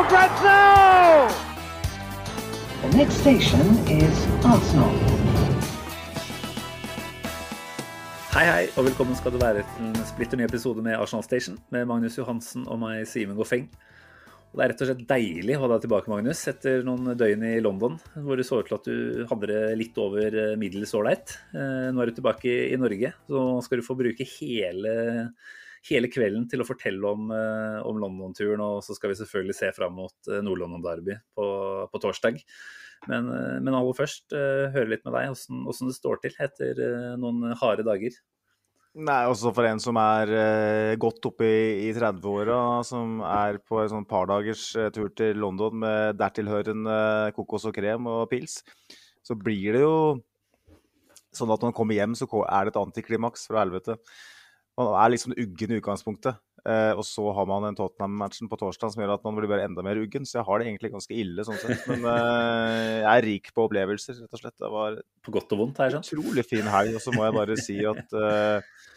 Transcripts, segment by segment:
for grabs now! The next station is Arsenal. Hei, hei, og velkommen skal du være til en splitter ny episode med Arsenal Station med Magnus Johansen og meg, Simen Goffeng. Og Det er rett og slett deilig å ha deg tilbake, Magnus, etter noen døgn i London, hvor det så ut til at du hadde det litt over middels ålreit. Eh, Nå er du tilbake i Norge, så skal du få bruke hele, hele kvelden til å fortelle om, eh, om London-turen, og så skal vi selvfølgelig se fram mot eh, Nord-London-derby på, på torsdag. Men, eh, men aller først, eh, høre litt med deg hvordan det står til etter eh, noen harde dager. Nei, også for en som er eh, godt oppe i, i 30-åra, som er på en sånn pardagers eh, tur til London med dertilhørende kokos og krem og pils, så blir det jo sånn at når man kommer hjem, så er det et antiklimaks fra helvete. Man er liksom uggen i utgangspunktet, eh, og så har man en Tottenham-matchen på torsdag som gjør at man blir bare enda mer uggen, så jeg har det egentlig ganske ille sånn sett. Men eh, jeg er rik på opplevelser, rett og slett. Det var På godt og vondt, her, sånn. utrolig fin helg. Og så må jeg bare si at, eh,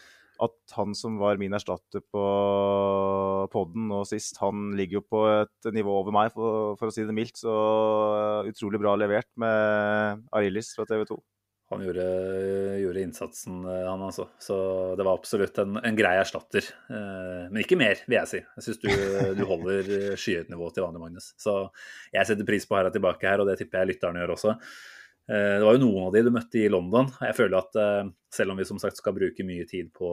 at han som var min erstatter på podden nå sist, han ligger jo på et nivå over meg, for, for å si det mildt. Så utrolig bra levert med Arilis fra TV 2. Han gjorde, gjorde innsatsen, eh, han altså. Så det var absolutt en, en grei erstatter. Eh, Men ikke mer, vil jeg si. Jeg syns du, du holder skyhøyt nivå til vanlig, Magnus. Så jeg setter pris på deg tilbake her, og det tipper jeg lytterne gjør også. Eh, Det var jo noen av de du møtte i London. Jeg føler at eh, selv om vi som sagt skal bruke mye tid på,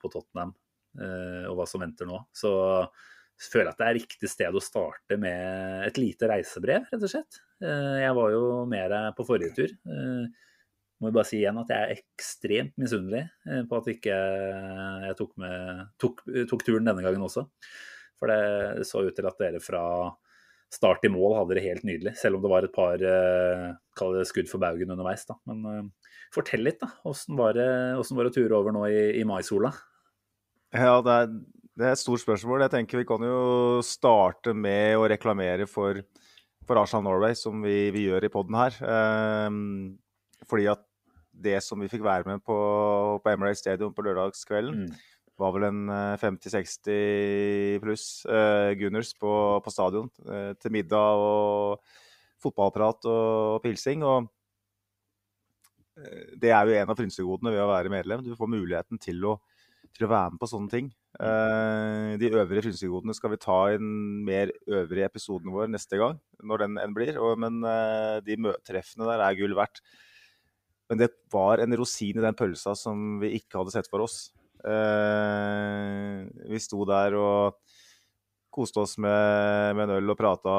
på Tottenham eh, og hva som venter nå, så føler jeg at det er riktig sted å starte med et lite reisebrev, rett og slett. Eh, Jeg var jo med deg på forrige tur. Må jo bare si igjen at jeg er ekstremt misunnelig eh, på at ikke jeg tok, med, tok, tok turen denne gangen også. For det så ut til at dere fra start til mål hadde det helt nydelig, selv om det var et par eh, det skudd for baugen underveis. da. Men eh, fortell litt, da. Åssen var var det å ture over nå i, i maisola? Ja, det er, det er et stort spørsmål. Jeg tenker Vi kan jo starte med å reklamere for, for Arsenal Norway, som vi, vi gjør i poden her. Ehm, fordi at det som vi fikk være med på, på Emirates Stadium på lørdagskvelden, Mm. var vel en eh, 50-60 pluss uh, Gunners på, på stadion uh, til middag og fotballprat og pilsing. og eh, det er jo en av frynsegodene ved å være medlem. Du får muligheten til å, til å være med på sånne ting. Uh, de øvrige frynsegodene skal vi ta i den mer øvrige episoden vår neste gang, når den enn blir. Og, men uh, de møtreffene der er gull verdt. Men det var en rosin i den pølsa som vi ikke hadde sett for oss. Eh, vi sto der og koste oss med, med en øl og prata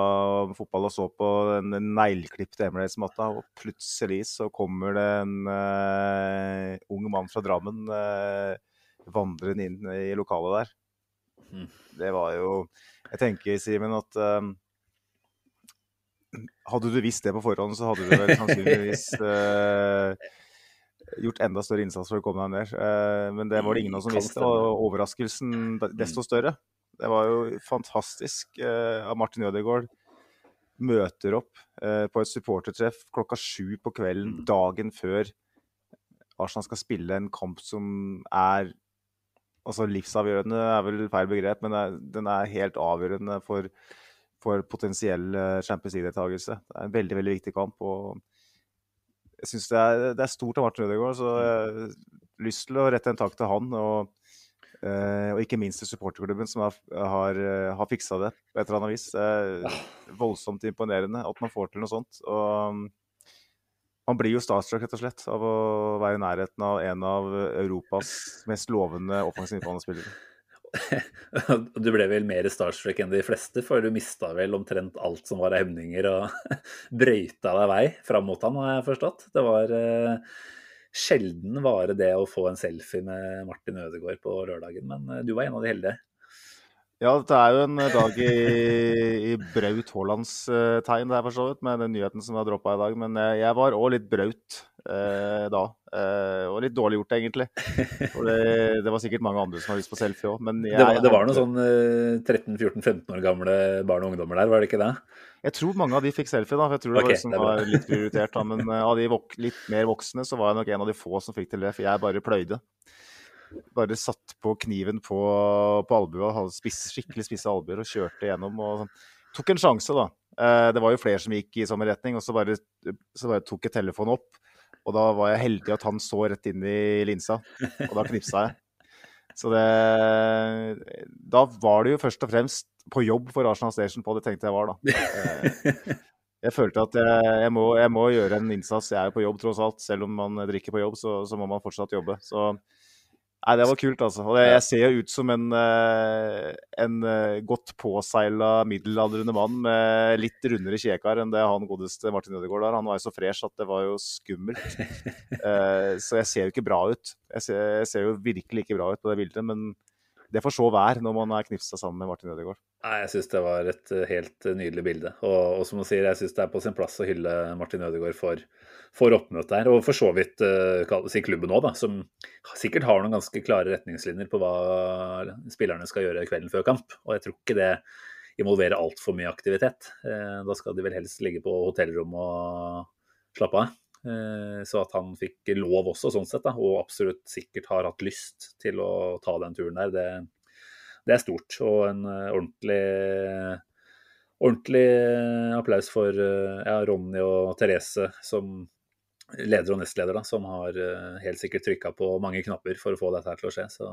om fotball og så på den neglklipte Emirates-matta. Og plutselig så kommer det en eh, ung mann fra Drammen eh, vandrende inn i lokalet der. Mm. Det var jo Jeg tenker, Simen, at eh, hadde du visst det på forhånd, så hadde du vel sannsynligvis uh, gjort enda større innsats for å komme deg ned. Uh, men det var det ingen av oss som visste, og overraskelsen desto større. Det var jo fantastisk eh, uh, Martin Ødegaard. Møter opp eh, på et supportertreff klokka sju på kvelden dagen før Arsenal skal spille en kamp som er altså livsavgjørende er vel feil begrep, men er, den er helt avgjørende for, for potensiell eh, Champions League-deltakelse. Det er en veldig veldig viktig kamp. og jeg synes det det er stort av Martin Ødegaard, så jeg har lyst til å rette en takk til han. Og, eh, og ikke minst til supporterklubben, som har, har, eh, har fiksa det på et eller annet vis. Det er voldsomt imponerende at man får til noe sånt. Og um, man blir jo starstruck, rett og slett, av å være i nærheten av en av Europas mest lovende offensive midtbanespillere. Du ble vel mer starstruck enn de fleste, for du mista vel omtrent alt som var av hemninger, og brøyta deg vei fram mot han, har jeg forstått. Det var eh, sjelden vare det å få en selfie med Martin Ødegaard på lørdagen, men eh, du var en av de heldige. Ja, det er jo en dag i, i Braut Haalands uh, tegn, det er for så vidt, med den nyheten som var droppa i dag. Men uh, jeg var òg litt braut uh, da. Og litt dårlig gjort, egentlig. Det, det var sikkert mange andre som har lyst på selfie òg, men jeg Det var, det var noen sånn eh, 13-14-15 år gamle barn og ungdommer der, var det ikke det? Jeg tror mange av de fikk selfie, da. For jeg tror det var, det som det var litt prioritert. Da. Men av de litt mer voksne, så var jeg nok en av de få som fikk til det. For jeg bare pløyde. Bare satt på kniven på, på albua, hadde spiss, skikkelig spisse albuer og kjørte gjennom. og sånn. Tok en sjanse, da. Eh, det var jo flere som gikk i samme retning, og så bare, så bare tok jeg telefonen opp. Og da var jeg heldig at han så rett inn i linsa, og da knipsa jeg. Så det Da var det jo først og fremst på jobb for Arsenal Station på det tenkte jeg var, da. Eh, Jeg følte at jeg, jeg, må, jeg må gjøre en innsats. Jeg er jo på jobb tross alt. Selv om man drikker på jobb, så, så må man fortsatt jobbe. Så Nei, det var kult, altså. Og jeg ser jo ut som en, eh, en eh, godt påseila middelaldrende mann med litt rundere kjekar enn det han godeste Martin Ødegaard har. Han var jo så fresh at det var jo skummelt. Eh, Så jeg ser jo ikke bra ut. Jeg ser, jeg ser jo virkelig ikke bra ut på det bildet, men det får så være når man er knipsa sammen med Martin Ødegaard. Nei, jeg syns det var et eh, helt eh, nydelig bilde. Og, og som du sier, jeg syns det er på sin plass å hylle Martin Ødegaard for, for oppmøtet her. Og for så vidt uh, si klubben òg, som sikkert har noen ganske klare retningslinjer på hva spillerne skal gjøre kvelden før kamp. Og jeg tror ikke det involverer altfor mye aktivitet. Uh, da skal de vel helst ligge på hotellrom og slappe av. Uh, Så at han fikk lov også, sånn sett, da, og absolutt sikkert har hatt lyst til å ta den turen der, det, det er stort. Og en eh, ordentlig ordentlig applaus for eh, ja, Ronny og Therese som leder og nestleder, da, som har eh, helt sikkert trykka på mange knapper for å få dette her til å skje. Så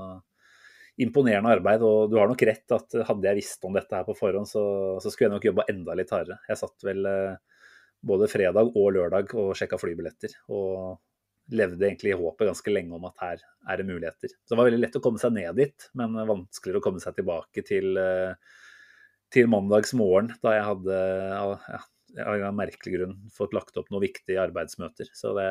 imponerende arbeid. Og du har nok rett at hadde jeg visst om dette her på forhånd, så, så skulle jeg nok jobba enda litt hardere. Jeg satt vel både fredag og lørdag og sjekka flybilletter. Og levde egentlig i håpet ganske lenge om at her er det muligheter. Så det var veldig lett å komme seg ned dit, men vanskeligere å komme seg tilbake til, eh, til mandagsmorgen, da jeg hadde ja, av en merkelig grunn fått lagt opp noen viktige arbeidsmøter. Så det,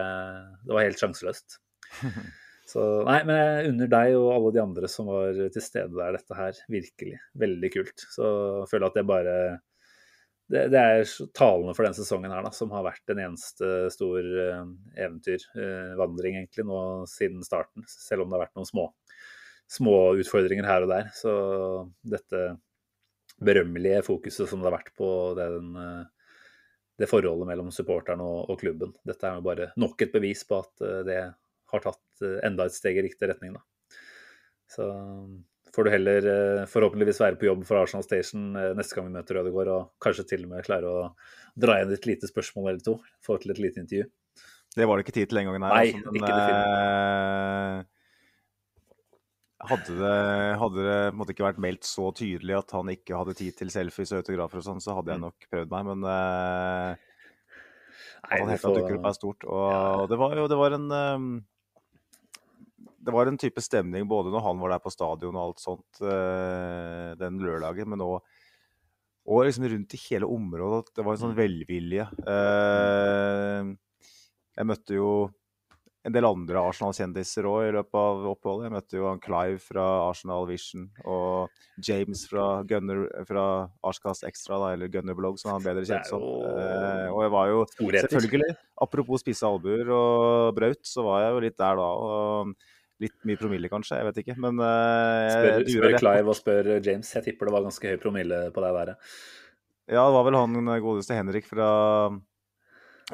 det var helt sjanseløst. Så nei, men jeg unner deg og alle de andre som var til stede der, dette her. Virkelig. Veldig kult. Så jeg føler at det bare det, det er talende for den sesongen her, da, som har vært en eneste stor eh, eventyrvandring, egentlig, nå siden starten. Selv om det har vært noen små, små utfordringer her og der. Så dette berømmelige fokuset som det har vært på den, eh, det forholdet mellom supporterne og, og klubben. Dette er jo bare nok et bevis på at eh, det har tatt eh, enda et steg i riktig retning. Da. Så får du heller eh, forhåpentligvis være på jobb for Arsenal Station eh, neste gang vi møter Ødegaard, og kanskje til og med klare å dra igjen et lite spørsmål eller to. Få til et lite intervju. Det var det ikke tid til den gangen her. Nei, altså, men, ikke det hadde det, hadde det måtte ikke vært meldt så tydelig at han ikke hadde tid til selfies og autografer og sånn, så hadde jeg nok prøvd meg. Men uh, Nei, at han helt dukker opp er stort. Og det var jo det var en ehm, Det var en type stemning både når han var der på stadion og alt sånt eh, den lørdagen, men òg og liksom rundt i hele området. at Det var en sånn velvilje. Eh, jeg møtte jo en del andre Arsenal-kjendiser òg i løpet av oppholdet. Jeg møtte jo han Clive fra Arsenal Vision og James fra Gunner fra Arskas Extra, da, eller Gunner Blog, som han bedre kjent som. jo Eh, og jeg var jo selvfølgelig, apropos spisse albuer og braut, så var jeg jo litt der da. og Litt mye promille, kanskje. Jeg vet ikke. Men uh, jeg Spør, spør Clive og spør James. Jeg tipper det var ganske høy promille på deg der. ja. Ja, det var vel han godeste Henrik fra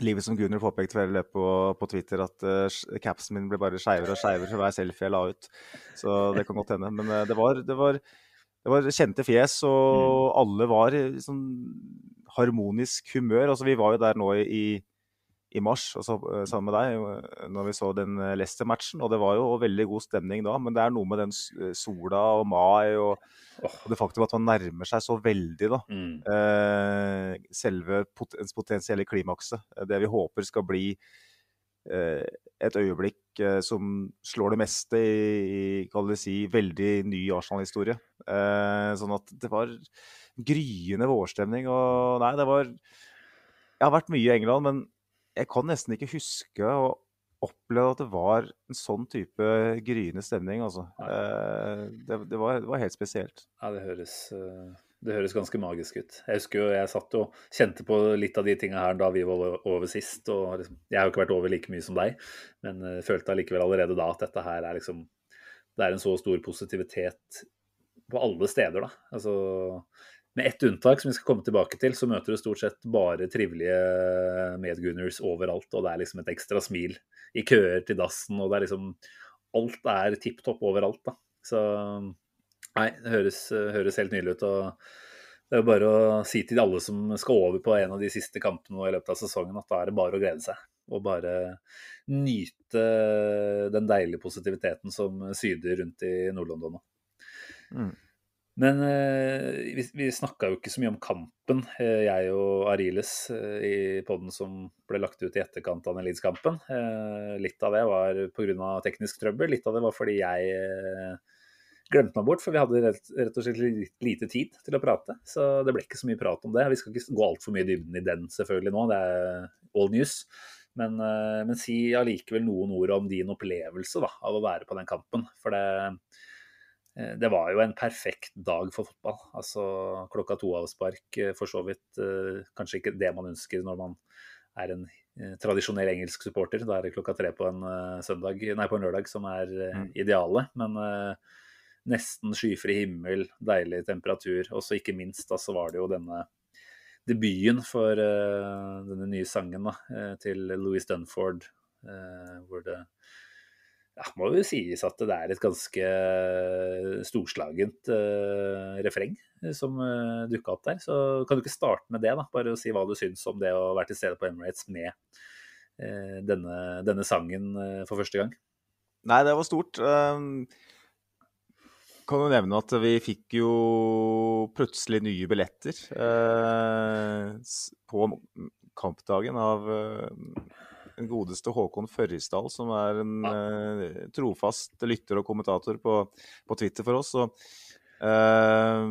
Livet som Gunnar påpekte vel på, på Twitter, at uh, capsen min ble bare skeivere og skeivere for hver selfie jeg la ut. Så det kan godt hende. Men uh, det, var, det, var, det var kjente fjes, og alle var i sånn harmonisk humør. Altså, vi var jo der nå i, i mars også, eh, sammen med deg eh, når vi så den eh, Leicester-matchen, og det var jo veldig god stemning da. Men det er noe med den sola og mai og, og det faktum at man nærmer seg så veldig, da Mm. eh, selve pot ens potensielle klimakset. Det vi håper skal bli eh, et øyeblikk eh, som slår det meste i, i si, veldig ny Arsenal-historie. Eh, sånn at det var gryende vårstemning. Og nei, det var Jeg har vært mye i England, men jeg kan nesten ikke huske å oppleve at det var en sånn type gryende stemning, altså. Eh, det, det, var, det, var, helt spesielt. Ja, det høres, eh, det høres ganske magisk ut. Jeg husker jo jeg satt og kjente på litt av de tinga her da vi var over sist. og liksom, Jeg har jo ikke vært over like mye som deg, men uh, følte allikevel allerede da at dette her er liksom Det er en så stor positivitet på alle steder, da. Altså med ett unntak, som vi skal komme tilbake til, så møter du stort sett bare trivelige medgunners overalt. Og det er liksom et ekstra smil i køer til dassen, og det er liksom Alt er tipp topp overalt, da. Så nei, det høres, høres helt nydelig ut. og det er jo bare å si til alle som skal over på en av de siste kampene i løpet av sesongen, at da er det bare å glede seg. Og bare nyte den deilige positiviteten som syder rundt i Nord-London nå. Mm. Men eh, vi, vi snakka jo ikke så mye om kampen, eh, jeg og Ariles, eh, i poden som ble lagt ut i etterkant av den Leeds-kampen. Litt av det var pga. teknisk trøbbel, litt av det var fordi jeg glemte meg bort, for vi hadde rett, rett, og slett lite tid til å prate. Så det ble ikke så mye prat om det. Vi skal ikke gå altfor mye i dybden i den selvfølgelig nå, det er all news. Men, men si allikevel noen ord om din opplevelse da, av å være på den kampen. For det det var jo en perfekt dag for fotball. Altså klokka to-avspark, eh, for så vidt eh, kanskje ikke det man ønsker når man er en tradisjonell engelsk supporter. Da er det klokka tre på en, søndag, nei, på en lørdag som er mm. idealet. Men nesten skyfri himmel, deilig temperatur. Og så ikke minst da, så var det jo denne debuten for denne nye sangen da, til Louis Dunford, hvor det ja, må jo sies at det er et ganske eh, storslagent uh, refreng eh, som uh, dukka opp der. Så kan du ikke starte med det, da? Bare si hva du syns om det å være til stede på Emirates med uh, denne, denne, sangen uh, for første gang? Nei, det var stort. Um, kan jo nevne at vi fikk jo plutselig nye billetter på kampdagen av den godeste Håkon Førrisdal, som er en uh, trofast lytter og kommentator på, på Twitter for oss. Og, uh,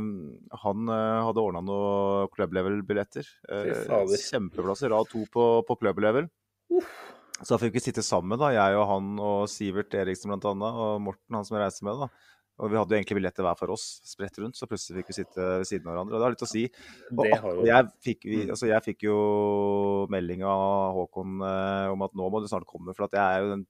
han uh, hadde ordna noen club level-billetter. kjempeplasser, rad to på, på club level. Så da fikk vi sitte sammen, da, jeg og han og Sivert Eriksen bl.a. Og Morten, han som jeg reiser med. da. Og vi hadde jo egentlig billetter hver for oss, spredt rundt, så plutselig fikk vi sitte ved siden av hverandre. Og det har litt å si. Og, jeg, fikk, mm. altså jeg, fikk, jo melding av Håkon eh, om at nå må du snart komme, for jeg er jo en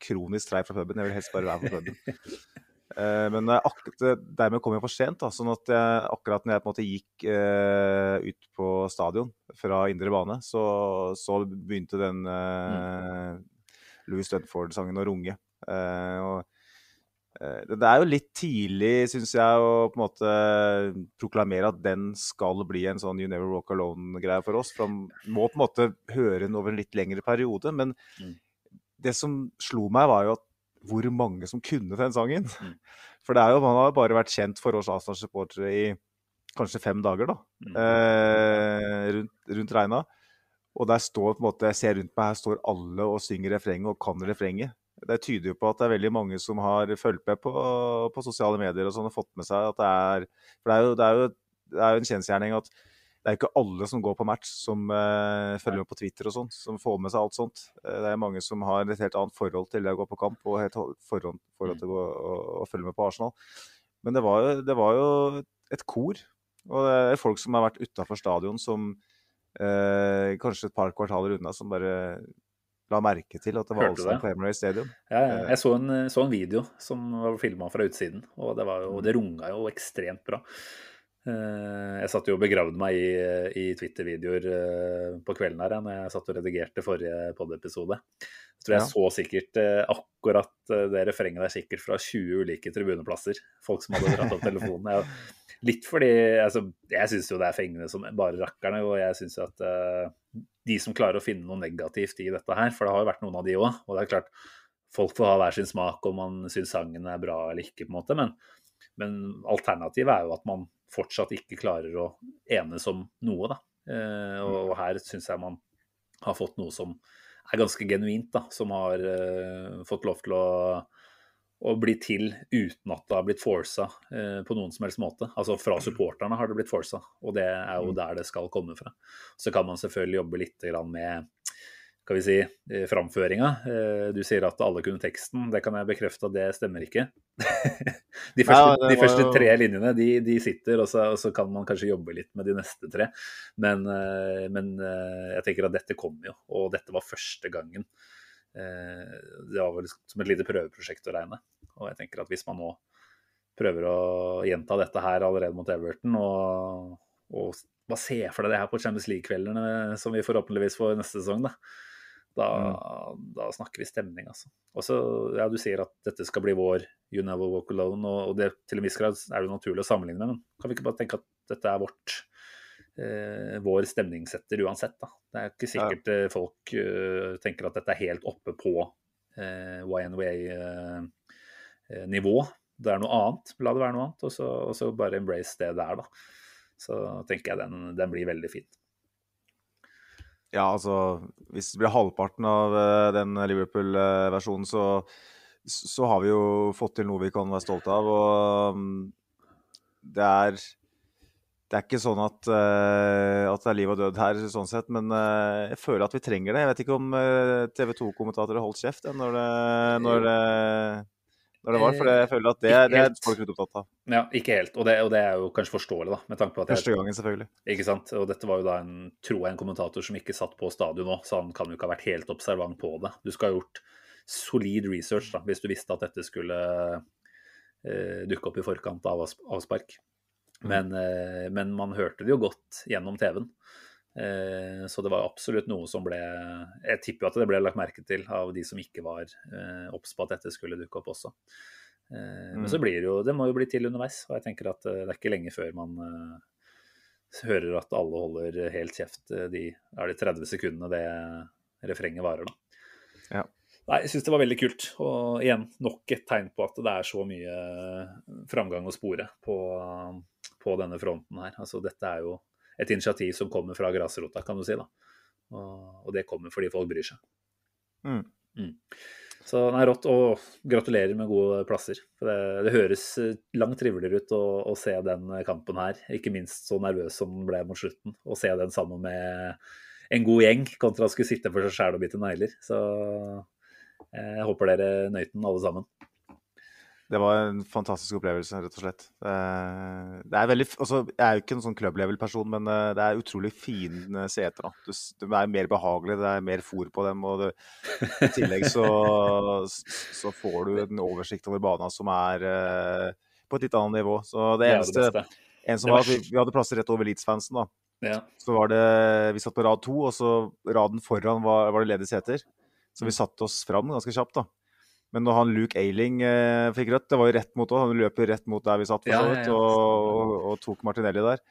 kronisk treig fra puben. Jeg vil helst bare være på puben. eh, men dermed kom jeg for sent, da, sånn at jeg, akkurat når jeg på en måte gikk eh, ut på stadion fra indre bane, så, så begynte den eh, Louis Dunford-sangen å runge. Eh, og det er jo litt tidlig, syns jeg, å på en måte proklamere at den skal bli en sånn You Never Walk Alone-greie for oss. For man må på en måte høre den over en litt lengre periode. Men mm. det som slo meg, var jo at hvor mange som kunne den sangen. Mm. For det er jo, man har jo bare vært kjent for oss Arsenal-supportere i kanskje fem dager, da. Mm. Eh, rundt, rundt regna. Og der står på en måte, jeg ser rundt meg, her står alle og synger refrenget og kan refrenget det tyder jo på at det er veldig mange som har fulgt med på, på sosiale medier og sånn, og fått med seg at det er For det er jo, det er jo, det er jo en kjensgjerning at det er ikke alle som går på match, som uh, følger med på Twitter og sånn, som får med seg alt sånt. Uh, det er mange som har et helt annet forhold til det å gå på kamp og et forhold, forhold til å, å, å, følge med på Arsenal. Men det var, jo, det var jo et kor, og det er folk som har vært utafor stadion, som uh, kanskje et par kvartaler unna, som bare la merke til at det var Hørte allsang på Emirates Stadium. Ja, ja. Jeg så en, så en, video som var filma fra utsiden, og det, var jo, det runga jo ekstremt bra. Eh, jeg satt jo og begravde meg i, i Twitter-videoer eh, på kvelden her når jeg satt og redigerte forrige pod-episode. Jeg tror jeg ja. så sikkert eh, akkurat det refrenget der sikkert fra 20 ulike tribuneplasser. Folk som hadde dratt opp telefonen. Jeg, litt fordi altså, Jeg syns jo det er fengende som bare rakkerne, og jeg syns at uh, de som klarer å finne noe negativt i dette her, for det har jo vært noen av de òg. Og det er klart, folk får ha hver sin smak om man syns sangen er bra eller ikke, på en måte. Men, men alternativet er jo at man fortsatt ikke klarer å enes om noe, da. Uh, og, og, her syns jeg man har fått noe som er ganske genuint, da. Som har uh, fått lov til å å bli til uten at det har blitt forsa eh, på noen som helst måte. Altså fra supporterne har det blitt forsa, og det er jo mm. der det skal komme fra. Så kan man selvfølgelig jobbe litt med skal vi si, eh, framføringa. Eh, Du sier at alle kunne teksten. Det kan jeg bekrefte at det stemmer ikke. De første, Ja, de første tre linjene de, de sitter, og så, og så kan man kanskje jobbe litt med de neste tre. Men, eh, men eh, jeg tenker at dette kommer jo, og dette var første gangen. Eh, Det var vel som et lite prøveprosjekt å regne. Og jeg tenker at hvis man nå prøver å gjenta dette her allerede mot Everton, og, og bare ser for deg det her på Champions League-kveldene som vi forhåpentligvis får neste sesong, da. Da, da snakker vi stemning, altså. Og så, ja, Du sier at dette skal bli vår You Never Walk Alone, og, og det til en viss grad er det naturlig å sammenligne med, men kan vi ikke bare tenke at dette er vårt eh, vår stemningssetter uansett, da. Det er ikke sikkert ja. folk uh, tenker at dette er helt oppe på eh, YNWA-nivå. det er noe annet. La det være noe annet, og så, og så bare embrace det der, da. Så tenker jeg den, den blir veldig fin. Ja, altså Hvis det blir halvparten av eh, den Liverpool-versjonen, så, så har vi jo fått til noe vi kan være stolte av. Og mm, det er det er ikke sånn at, eh, at det er liv og død her, sånn sett, men eh, jeg føler at vi trenger det. Jeg vet ikke om TV 2-kommentatorer holdt kjeft eh, når det, når, det, når det var, for jeg føler at det, det er folk litt opptatt av. Ja, ikke helt. Og det, og det er jo kanskje forståelig, da, med tanke på at jeg Første gangen, selvfølgelig. Ikke sant? Og dette var jo da en, tror jeg, en kommentator som ikke satt på stadion nå, så han kan jo ikke ha vært helt observant på det. Du skal ha gjort solid research da, hvis du visste at dette skulle eh, dukke opp i forkant av avs- avspark. Men, eh, men man hørte det jo godt gjennom TV-en. Eh, så det var absolutt noe som ble Jeg tipper at det ble lagt merke til av de som ikke var eh, obs på at dette skulle dukke opp også. Eh, Men så blir det jo Det må jo bli til underveis. Og jeg tenker at det er ikke lenge før man hører at alle holder helt kjeft de er de 30 sekundene det refrenget varer, da. Ja. Nei, jeg syns det var veldig kult. Og igjen, nok et tegn på at det er så mye framgang å spore på, på denne fronten her. Altså, dette er jo et initiativ som kommer fra grasrota, kan du si. da. Og, og det kommer fordi folk bryr seg. Mm. Mm. Så nei, rått. Og gratulerer med gode plasser. Det, det høres eh, langt triveligere ut å, å se den kampen her. Ikke minst så nervøs som den ble mot slutten. Å se den sammen med en god gjeng, kontra å skulle sitte for seg sjæl og bite negler. Så eh, jeg håper dere nøyt den alle sammen. Det var en fantastisk opplevelse, rett og slett. Eh, Det er veldig, altså, jeg er jo ikke en sånn club level-person, men eh, det er utrolig fine seter. da. De er mer behagelige, det er mer fôr på dem. og det, I tillegg så, så får du en oversikt over bana som er eh, på et litt annet nivå. Så det eneste det det en som var, vi, vi hadde plasser rett over Leeds-fansen. da. Ja. Så var det, Vi satt på rad to, og så raden foran var, var det ledige seter. Så vi satte oss fram ganske kjapt. da. Men når han Luke Ailing eh, fikk rødt, det var jo rett mot òg, han løp jo rett mot der vi satt, for så så ja, vidt, ja. og, og, tok Martinelli der.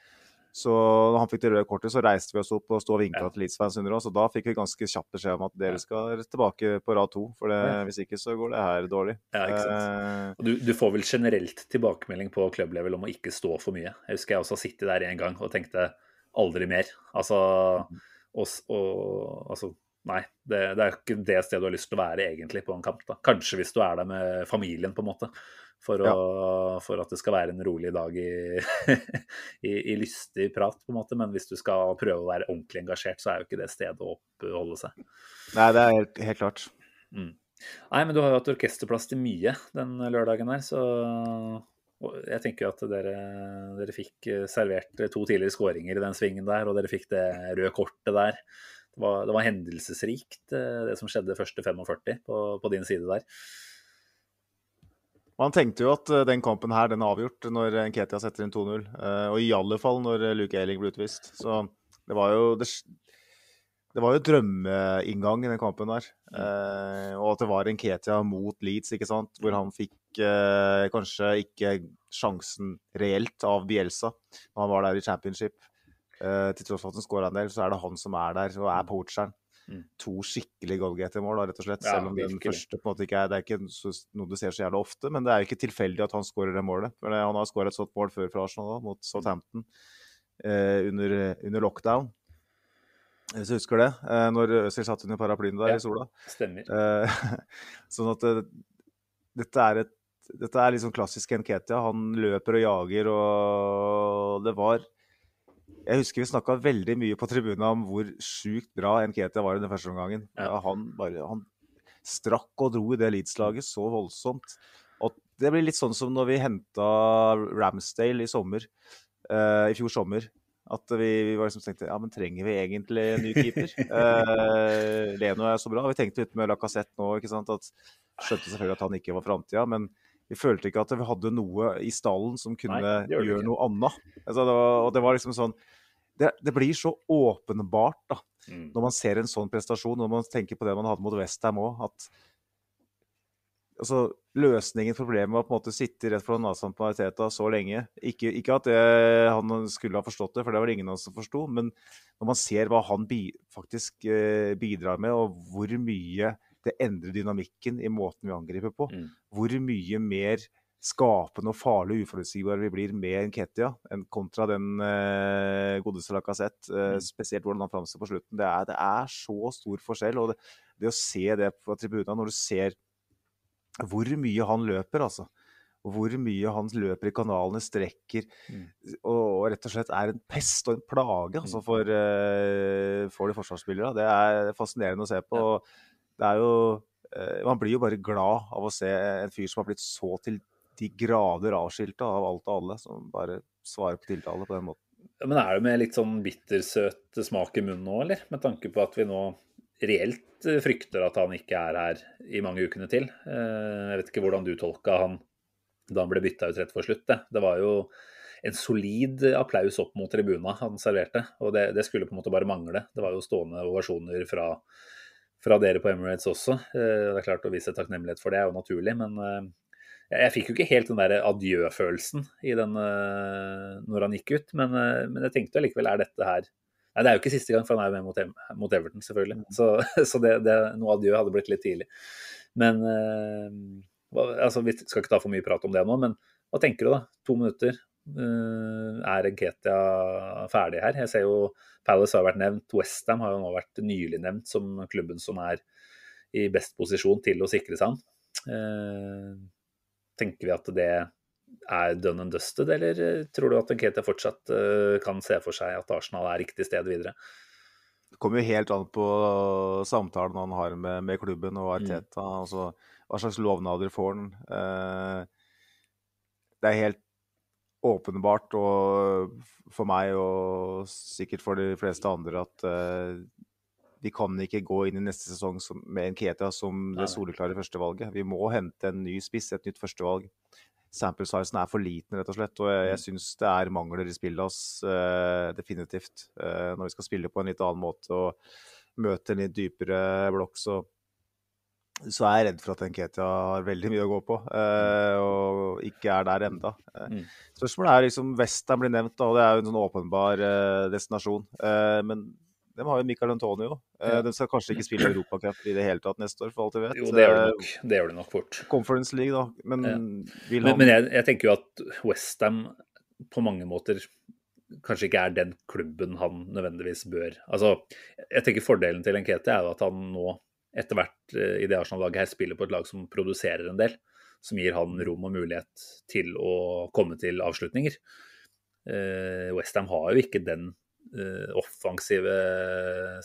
Så når han fikk det røde kortet, så reiste vi oss opp og sto og vinka Ja. til Leeds-fans under oss. Og da fikk vi ganske kjapt beskjed om at dere skal tilbake på rad to, for det, Ja. hvis ikke så går det her dårlig. Ja, ikke sant. Eh, Og Du, du får vel generelt tilbakemelding på klubblevel om å ikke stå for mye. Jeg husker jeg også har sittet der en gang og tenkte aldri mer. Altså, og, og, altså Nei, det, det er ikke det stedet du har lyst til å være egentlig på en kamp. da. Kanskje hvis du er der med familien, på en måte. For, å, for at det skal være en rolig dag i, i, i lystig prat, på en måte. Men hvis du skal prøve å være ordentlig engasjert, så er jo ikke det stedet å oppholde seg. nei, det er helt, helt klart. Mm. Nei, men du har jo hatt orkesterplass til mye den lørdagen her, så jeg tenker jo at dere, dere fikk servert to tidligere skåringer i den svingen der, og dere fikk det røde kortet der. Var, det var hendelsesrikt, eh, det som skjedde første 45 på, på din side der. Man tenkte jo at eh, den kampen her, den er avgjort når Nketia setter inn 2-0. eh, Og i alle fall når eh, Luke Ailing ble utvist. Så det var jo det, det var jo drømmeinngang i den kampen der. Eh, og at det var Nketia mot Leeds, ikke sant? hvor han fikk eh, kanskje ikke sjansen reelt av Bielsa når han var der i championship. Eh, til tross for at han skåra en del, så er det han som er der og er poacheren. Mm. To skikkelig goalgetter-mål, da, rett og slett. Ja, Selv om den virkelig. første på en måte ikke er, det er ikke noe du ser så jævlig ofte, men det er jo ikke tilfeldig at han skårer det målet. For han har skåret et sånt mål før fra Arsenal, da, mot Southampton, eh, under, under lockdown. Hvis du husker det, eh, når Øzil satt under paraplyen der Ja. i sola. Stemmer. Eh, sånn at dette er et dette er liksom klassisk Nketia. Han løper og jager, og det var Jeg husker vi snakka veldig mye på tribunen om hvor sjukt bra Nketia var i den første omgangen. Ja. Ja, han, bare, han strakk og dro i det Leeds-laget så voldsomt. Og det blir litt sånn som når vi henta Ramsdale i sommer, uh, i fjor sommer. At vi, vi var liksom tenkte ja, men trenger vi egentlig en ny keeper? uh, Leno er så bra. Vi tenkte litt med Lacassette nå, ikke sant. At, skjønte selvfølgelig at han ikke var framtida, men vi følte ikke at vi hadde noe i stallen som kunne Nei, gjøre noe annet. Altså, det var, og det var liksom sånn det, det blir så åpenbart da, Mm. når man ser en sånn prestasjon, når man tenker på det man hadde mot Westham òg, at altså, løsningen for problemet var på en måte å sitte rett foran nesa på Arteta så lenge. Ikke, ikke at det, han skulle ha forstått det, for det var det ingen av oss som forsto, men når man ser hva han bi, faktisk eh, bidrar med, og hvor mye det endrer dynamikken i måten vi angriper på, Mm. hvor mye mer skapende og farlig uforutsigbare vi blir med Nketia kontra den eh, godeste Lacassette. Eh, Mm. spesielt hvordan han framstår på slutten. Det er, det er så stor forskjell. og det, det å se det på tribunene, når du ser hvor mye han løper, altså. Hvor mye han løper i kanalene, strekker, Mm. og, og rett og slett er en pest og en plage altså, Mm. for, eh, for de forsvarsspillere. Det er fascinerende å se på. og Det er jo, eh, man blir jo bare glad av å se en fyr som har blitt så til de grader avskilta av alt og alle, som bare svarer på tiltale på den måten. Men er det med litt sånn bittersøt smak i munnen nå, eller? Med tanke på at vi nå reelt eh, frykter at han ikke er her i mange ukene til. Eh, Jeg vet ikke hvordan du tolka han da han ble bytta ut rett for slutt. Det, det var jo en solid applaus opp mot tribuna han serverte, og det, det skulle på en måte bare mangle. Det var jo stående ovasjoner fra, fra dere på Emirates også. Eh, Det er klart Å vise takknemlighet for det er jo naturlig, men eh, jeg fikk jo ikke helt den der adjø-følelsen i den eh, når han gikk ut, men, eh, men jeg tenkte allikevel, er dette her Nei, det er jo ikke siste gang, for han er jo med mot, mot Everton, selvfølgelig. Så, så det, det, noe adjø hadde blitt litt tidlig. Men eh, altså, Vi skal ikke ta for mye prat om det nå, men hva tenker du, da? To minutter. Er Nketia ferdig her? Jeg ser jo Palace har vært nevnt, Westham har jo nå vært nylig nevnt som klubben som er i best posisjon til å sikre seg han. Tenker vi at det er done and dusted, eller eh, tror du at Ketia fortsatt eh, kan se for seg at Arsenal er riktig sted videre? Det kommer jo helt an på samtalen han har med, med klubben og Arteta. Altså, hva slags lovnader får han? Eh, det er helt åpenbart, og for meg og sikkert for de fleste andre, at eh, vi kan ikke gå inn i neste sesong som, med Nketia som det soleklare førstevalget. Vi må hente en ny spiss, et nytt førstevalg. Sample sizen er for liten, rett og slett. Og jeg, jeg syns det er mangler i spillet hans, uh, definitivt. Uh, når vi skal spille på en litt annen måte og møte en litt dypere blokk, så, så er jeg redd for at Nketia har veldig mye å gå på, eh, og ikke er der enda. Eh, Mm. Spørsmålet er liksom Western blir nevnt, da, og det er jo en sånn åpenbar eh, destinasjon. Eh, men de har jo Michael Antonio. Eh, Ja. De skal kanskje ikke spille Europacup i det hele tatt neste år, for alt jeg vet. Jo, det gjør det Eh, nok, det gjør de nok fort. Conference League, da. Men Ja. vil Men, han men jeg, jeg tenker jo at Westham på mange måter kanskje ikke er den klubben han nødvendigvis bør Altså, jeg tenker fordelen til Enkete er jo at han nå etter hvert eh, i det Arsenal-laget her spiller på et lag som produserer en del. Som gir han rom og mulighet til å komme til avslutninger. Uh, Westham har jo ikke den offensive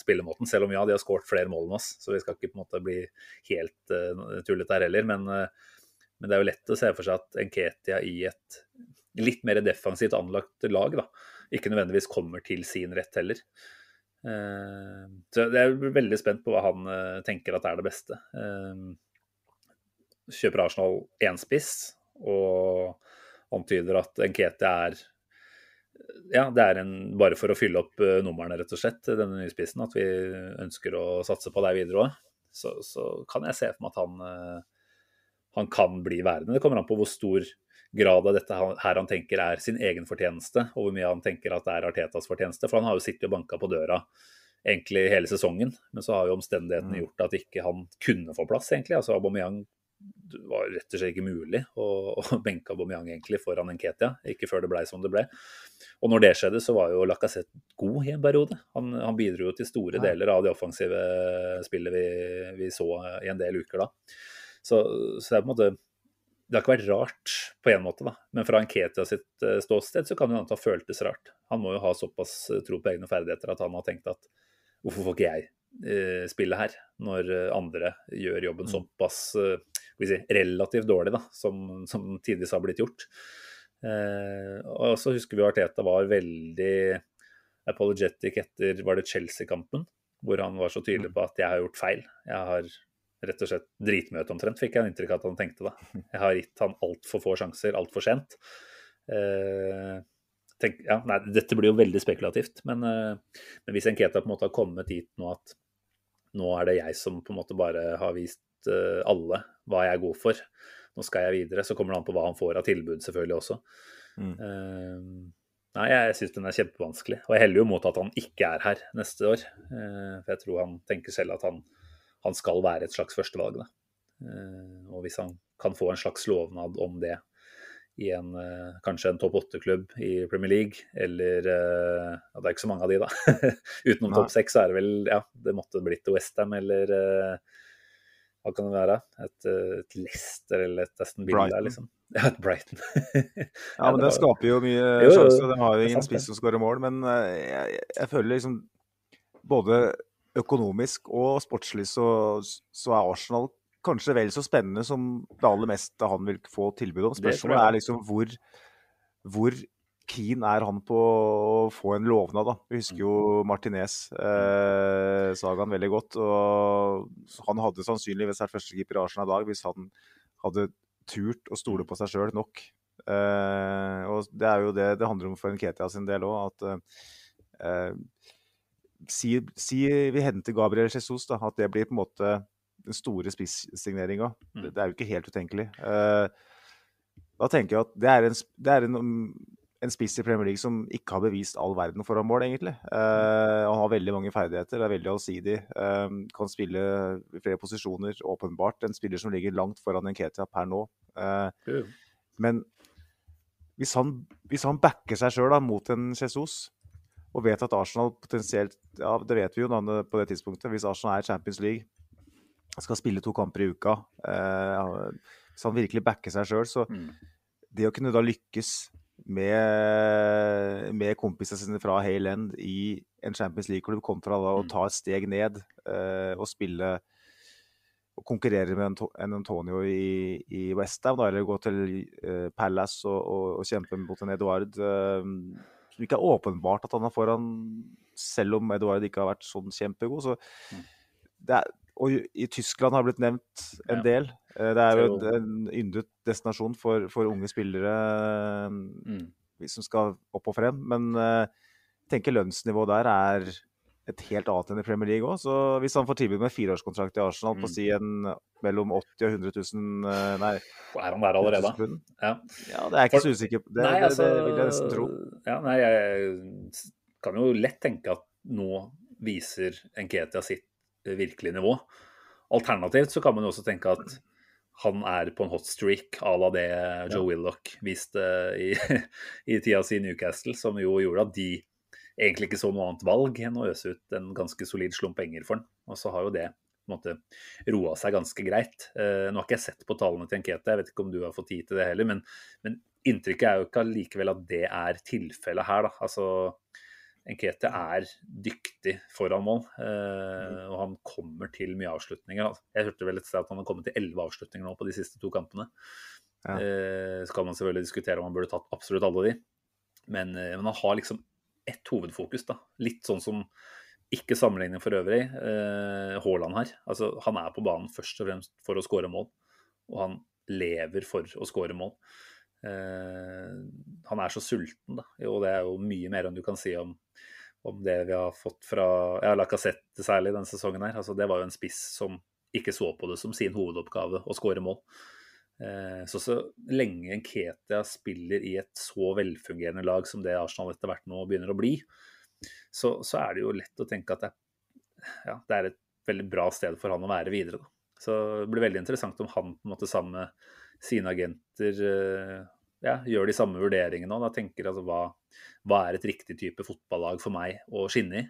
spillemåten, selv om ja, de har skåret flere mål enn oss. Så vi skal ikke på en måte bli helt uh, tullete her heller. Men, uh, men det er jo lett å se for seg at Nketia i et litt mer defensivt anlagt lag da, ikke nødvendigvis kommer til sin rett heller. Uh, Så jeg er veldig spent på hva han eh, tenker at er det beste. Eh, Kjøper Arsenal én spiss og antyder at Nketia er ja, det er en, bare for å fylle opp eh, numrene, rett og slett, denne nye spissen, at vi ønsker å satse på deg videre òg. Så, så kan jeg se for meg at han, eh, han kan bli værende. Det kommer an på hvor stor grad av dette her han tenker er sin egen fortjeneste, og hvor mye han tenker at det er Artetas fortjeneste. For han har jo sittet og banka på døra egentlig hele sesongen, men så har jo omstendighetene Mm. gjort at ikke han kunne få plass, egentlig. Altså Aubameyang det var rett og slett ikke mulig å, å benke Aubameyang egentlig foran Nketia, ikke før det ble som det ble. Og når det skjedde, så var jo Lacassette god i en periode. Han, han bidro jo til store deler av det offensive spillet vi, vi så i en del uker da. Så, så det er på en måte det har ikke vært rart på en måte, da. Men fra Nketia sitt eh, ståsted så kan det ha føltes rart. Han må jo ha såpass eh, tro på egne ferdigheter at han har tenkt at hvorfor får ikke jeg eh, spille her, når andre gjør jobben Mm. såpass si, relativt dårlig, da, som, som tidvis har blitt gjort. Eh, og så husker vi Arteta var veldig apologetic etter var det Chelsea-kampen, hvor han var så tydelig på at jeg har gjort feil. Jeg har rett og slett dritmøte omtrent, fikk jeg en inntrykk av at han tenkte da. Jeg har gitt han altfor få sjanser altfor sent. Eh, tenk, ja, nei, dette blir jo veldig spekulativt, men, eh, men hvis Enketa på en måte har kommet dit nå at nå er det jeg som på en måte bare har vist eh, alle hva jeg er god for, nå skal jeg videre, så kommer det an på hva han får av tilbud selvfølgelig også. Mm. Uh, nei, jeg syns den er kjempevanskelig, og jeg heller jo mot at han ikke er her neste år. Uh, for jeg tror han tenker selv at han, han skal være et slags førstevalg. Da. Uh, og hvis han kan få en slags lovnad om det i en, kanskje en topp åtte-klubb i Premier League, eller ja, Det er ikke så mange av de, da. Utenom topp seks er det vel Ja, det måtte blitt Westham eller eh, Hva kan det være? Et, eh, et Leicester eller et Aston Villa, Brighton. liksom. Ja, et Brighton. Ja, men det var- skaper jo mye Jo, jo, sjanser. og De har jo ingen spiss som skårer mål, men eh, jeg, jeg føler liksom både økonomisk og sportslig så, så er Arsenal kanskje vel så spennende som det aller meste han vil få tilbud om. Spørsmålet er liksom hvor, hvor keen er han på å få en lovnad, da. Vi husker jo Martinez-sagaen veldig godt. og Han hadde sannsynligvis vært førstekeeper i Arsenal i dag hvis han hadde turt å stole på seg sjøl nok. Eh, og det er jo det det handler om for Nketia sin del òg, at eh, si, si vi henter Gabriel Jesus, da, at det blir på en måte den store spissigneringa. Mm. Det, det er jo ikke helt utenkelig. Eh, da tenker jeg at det er en, det er en, en spiss i Premier League som ikke har bevist all verden foran mål, egentlig. Uh, han har veldig mange ferdigheter, er veldig allsidig. Uh, kan spille i flere posisjoner, åpenbart. En spiller som ligger langt foran Nketia per nå. Uh, men hvis han, hvis han backer seg sjøl mot en Jesus, og vet at Arsenal potensielt Ja, det vet vi jo da, på det tidspunktet. Hvis Arsenal er i Champions League, skal spille to kamper i uka eh, Hvis han virkelig backer seg sjøl, så Mm. det å kunne da lykkes med, med kompisene sine fra Hale End i en Champions League-klubb, kontra da å Mm. ta et steg ned eh, og spille og konkurrere med en Antonio i, i Westham, eller gå til eh, Palace og, og, og kjempe mot en Eduard. Eh, som ikke er åpenbart at han er foran, selv om Eduard ikke har vært sånn kjempegod. Så Mm. det er, og i, Tyskland har blitt nevnt en del. Eh, det er jo en, yndet destinasjon for, for unge spillere eh, Mm. som skal opp og frem. Men eh, jeg tenker lønnsnivået der er et helt annet enn i Premier League òg. Så hvis han får tilbud med fireårskontrakt i Arsenal på Mm. si en mellom 80 og 100 000 eh, Nei, Er han der allerede? 100 000 pund. Ja. Ja, det er jeg ikke så usikker på. Det, Nei, altså, det vil jeg nesten tro. Ja, nei, jeg kan jo lett tenke at nå viser Nketia sitt eh, virkelige nivå. Alternativt så kan man jo også tenke at han er på en hot streak à la det Joe Willoch viste i, i tida si Newcastle, som jo gjorde at de egentlig ikke så noe annet valg enn å øse ut en ganske solid slump penger for han. Og så har jo det på en måte roa seg ganske greit. Eh, nå har ikke jeg sett på tallene til Enkete, jeg vet ikke om du har fått tid til det heller, men, men inntrykket er jo ikke allikevel at det er tilfellet her, da. Altså, Nketia er dyktig foran mål, eh, og han kommer til mye avslutninger. Altså. Jeg hørte vel et sted at han har kommet til elleve avslutninger nå på de siste to kampene. Ja. Eh, så kan man selvfølgelig diskutere om han burde tatt absolutt alle de, men, eh, men han har liksom ett hovedfokus, da. Litt sånn som ikke sammenligning for øvrig. Eh, Haaland her. Altså, han er på banen først og fremst for å skåre mål, og han lever for å skåre mål. Eh, han er så sulten, da. Og det er jo mye mer enn du kan si om, om det vi har fått fra ja, Lacassette særlig denne sesongen her. Altså, det var jo en spiss som ikke så på det som sin hovedoppgave å skåre mål. Eh, så så lenge Nketia spiller i et så velfungerende lag som det Arsenal etter hvert nå begynner å bli, så, så er det jo lett å tenke at det, ja, det er et veldig bra sted for han å være videre. Da. Så det blir veldig interessant om han på en måte sammen med sine agenter eh, ja, gjør de samme vurderingene og da tenker altså hva, hva er et riktig type fotballag for meg å skinne i.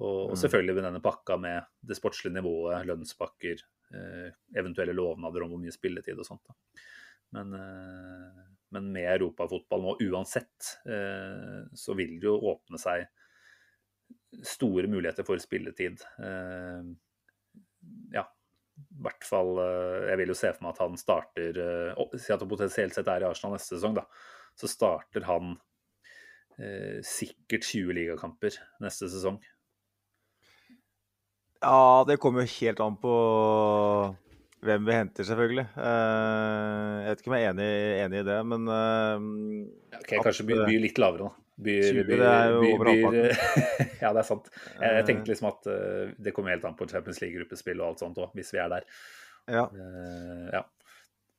Og, og Mm. selvfølgelig med denne pakka med det sportslige nivået, lønnspakker, eh, eventuelle lovnader om hvor mye spilletid og sånt. Da. Men, eh, men med europafotball nå uansett, eh, så vil det jo åpne seg store muligheter for spilletid. Eh, ja, hvert fall Jeg vil jo se for meg at han starter Si at han potensielt sett er i Arsenal neste sesong, da. Så starter han eh, sikkert 20 ligakamper neste sesong. Ja, det kommer jo helt an på hvem vi henter, selvfølgelig. Uh, jeg vet ikke om jeg er enig, enig i det, men uh, Ok, Kanskje by, by, litt lavere, da. By, 20, by, det er jo ja, det er sant. Jeg, jeg tenkte liksom at uh, det kommer helt an på Champions League-gruppespill og alt sånt òg, hvis vi er der. Ja. ja.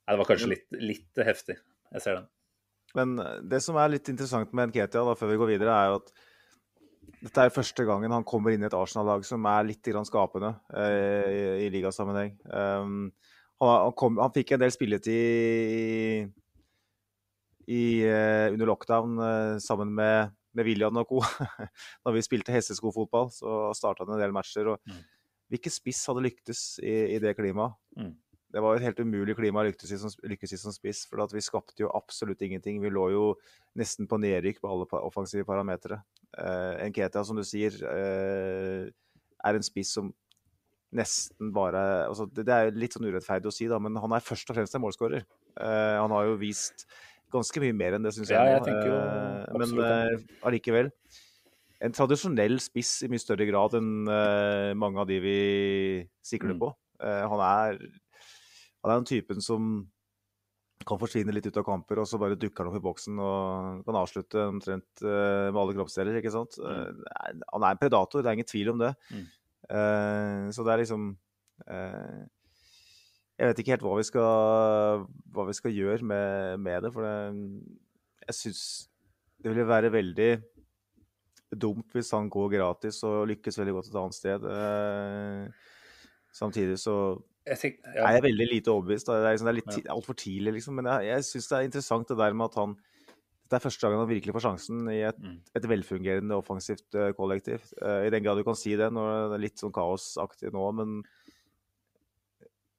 Det var kanskje litt, litt heftig. Jeg ser den. Men det som er litt interessant med Nketia, da, før vi går videre, er jo at dette er første gangen han kommer inn i et Arsenal-lag som er litt skapende eh, i, i ligasammenheng. Um, han, han, kom, han, fikk en del spilletid i, i, uh, under lockdown uh, sammen med, med William og co. da vi spilte hesteskofotball, så starta han en del matcher. og mm. Hvilken spiss hadde lyktes i, i det klimaet? Mm det var et helt umulig klima å lykkes i som, lykkes i som spiss. For vi skapte jo absolutt ingenting. Vi lå jo nesten på nedrykk på alle offensive parametere. Eh, Nketia, som du sier, eh, er en spiss som nesten bare altså det, det, er litt sånn urettferdig å si, da, men han er først og fremst en målskårer. Eh, han har jo vist ganske mye mer enn det, syns jeg. Ja, jeg tenker jo, eh, men eh, allikevel. en tradisjonell spiss i mye større grad enn uh, mange av de vi sikler mm. på. Uh, han er han er den typen som kan forsvinne litt ut av kamper, og så bare dukker han opp i boksen og kan avslutte omtrent med alle kroppsdeler. ikke sant? Mm. Han er en predator, det er ingen tvil om det. Mm. Så det er liksom Jeg vet ikke helt hva vi skal, hva vi skal gjøre med, med det, for det, jeg syns det ville være veldig dumt hvis han går gratis og lykkes veldig godt et annet sted. samtidig så jeg ja. er jeg veldig lite overbevist. Det er, liksom, det er litt ja. altfor tidlig, liksom. Men jeg, jeg syns det er interessant det der med at han Det er første gangen han virkelig får sjansen i et, mm. et velfungerende offensivt uh, kollektiv. Eh, I den grad du kan si det når det er litt sånn kaosaktig nå, men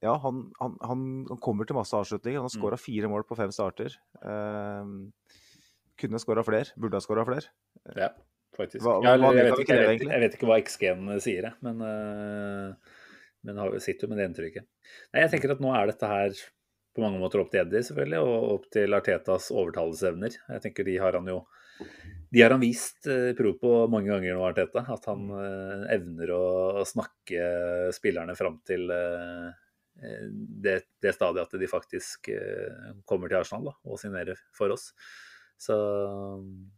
ja, han, han, han, kommer til masse avslutninger. Han har skåra mm. fire mål på fem starter. Uh, kunne skåra flere. Burde ha skåra flere. Ja, faktisk. Hva, hva, jeg, vet ikke, jeg, vet, jeg, vet, ikke hva XG-en sier, jeg. Men men sitter jo med det inntrykket. Nei, jeg tenker at nå er dette her på mange måter opp til Eddie, selvfølgelig, og opp til Artetas overtalelsesevner. Jeg tenker de har han jo de har han vist eh, prov på mange ganger nå, Arteta. At han eh, evner å, snakke spillerne fram til eh, det, det, stadiet at de faktisk eh, kommer til Arsenal da, og signerer for oss. Så,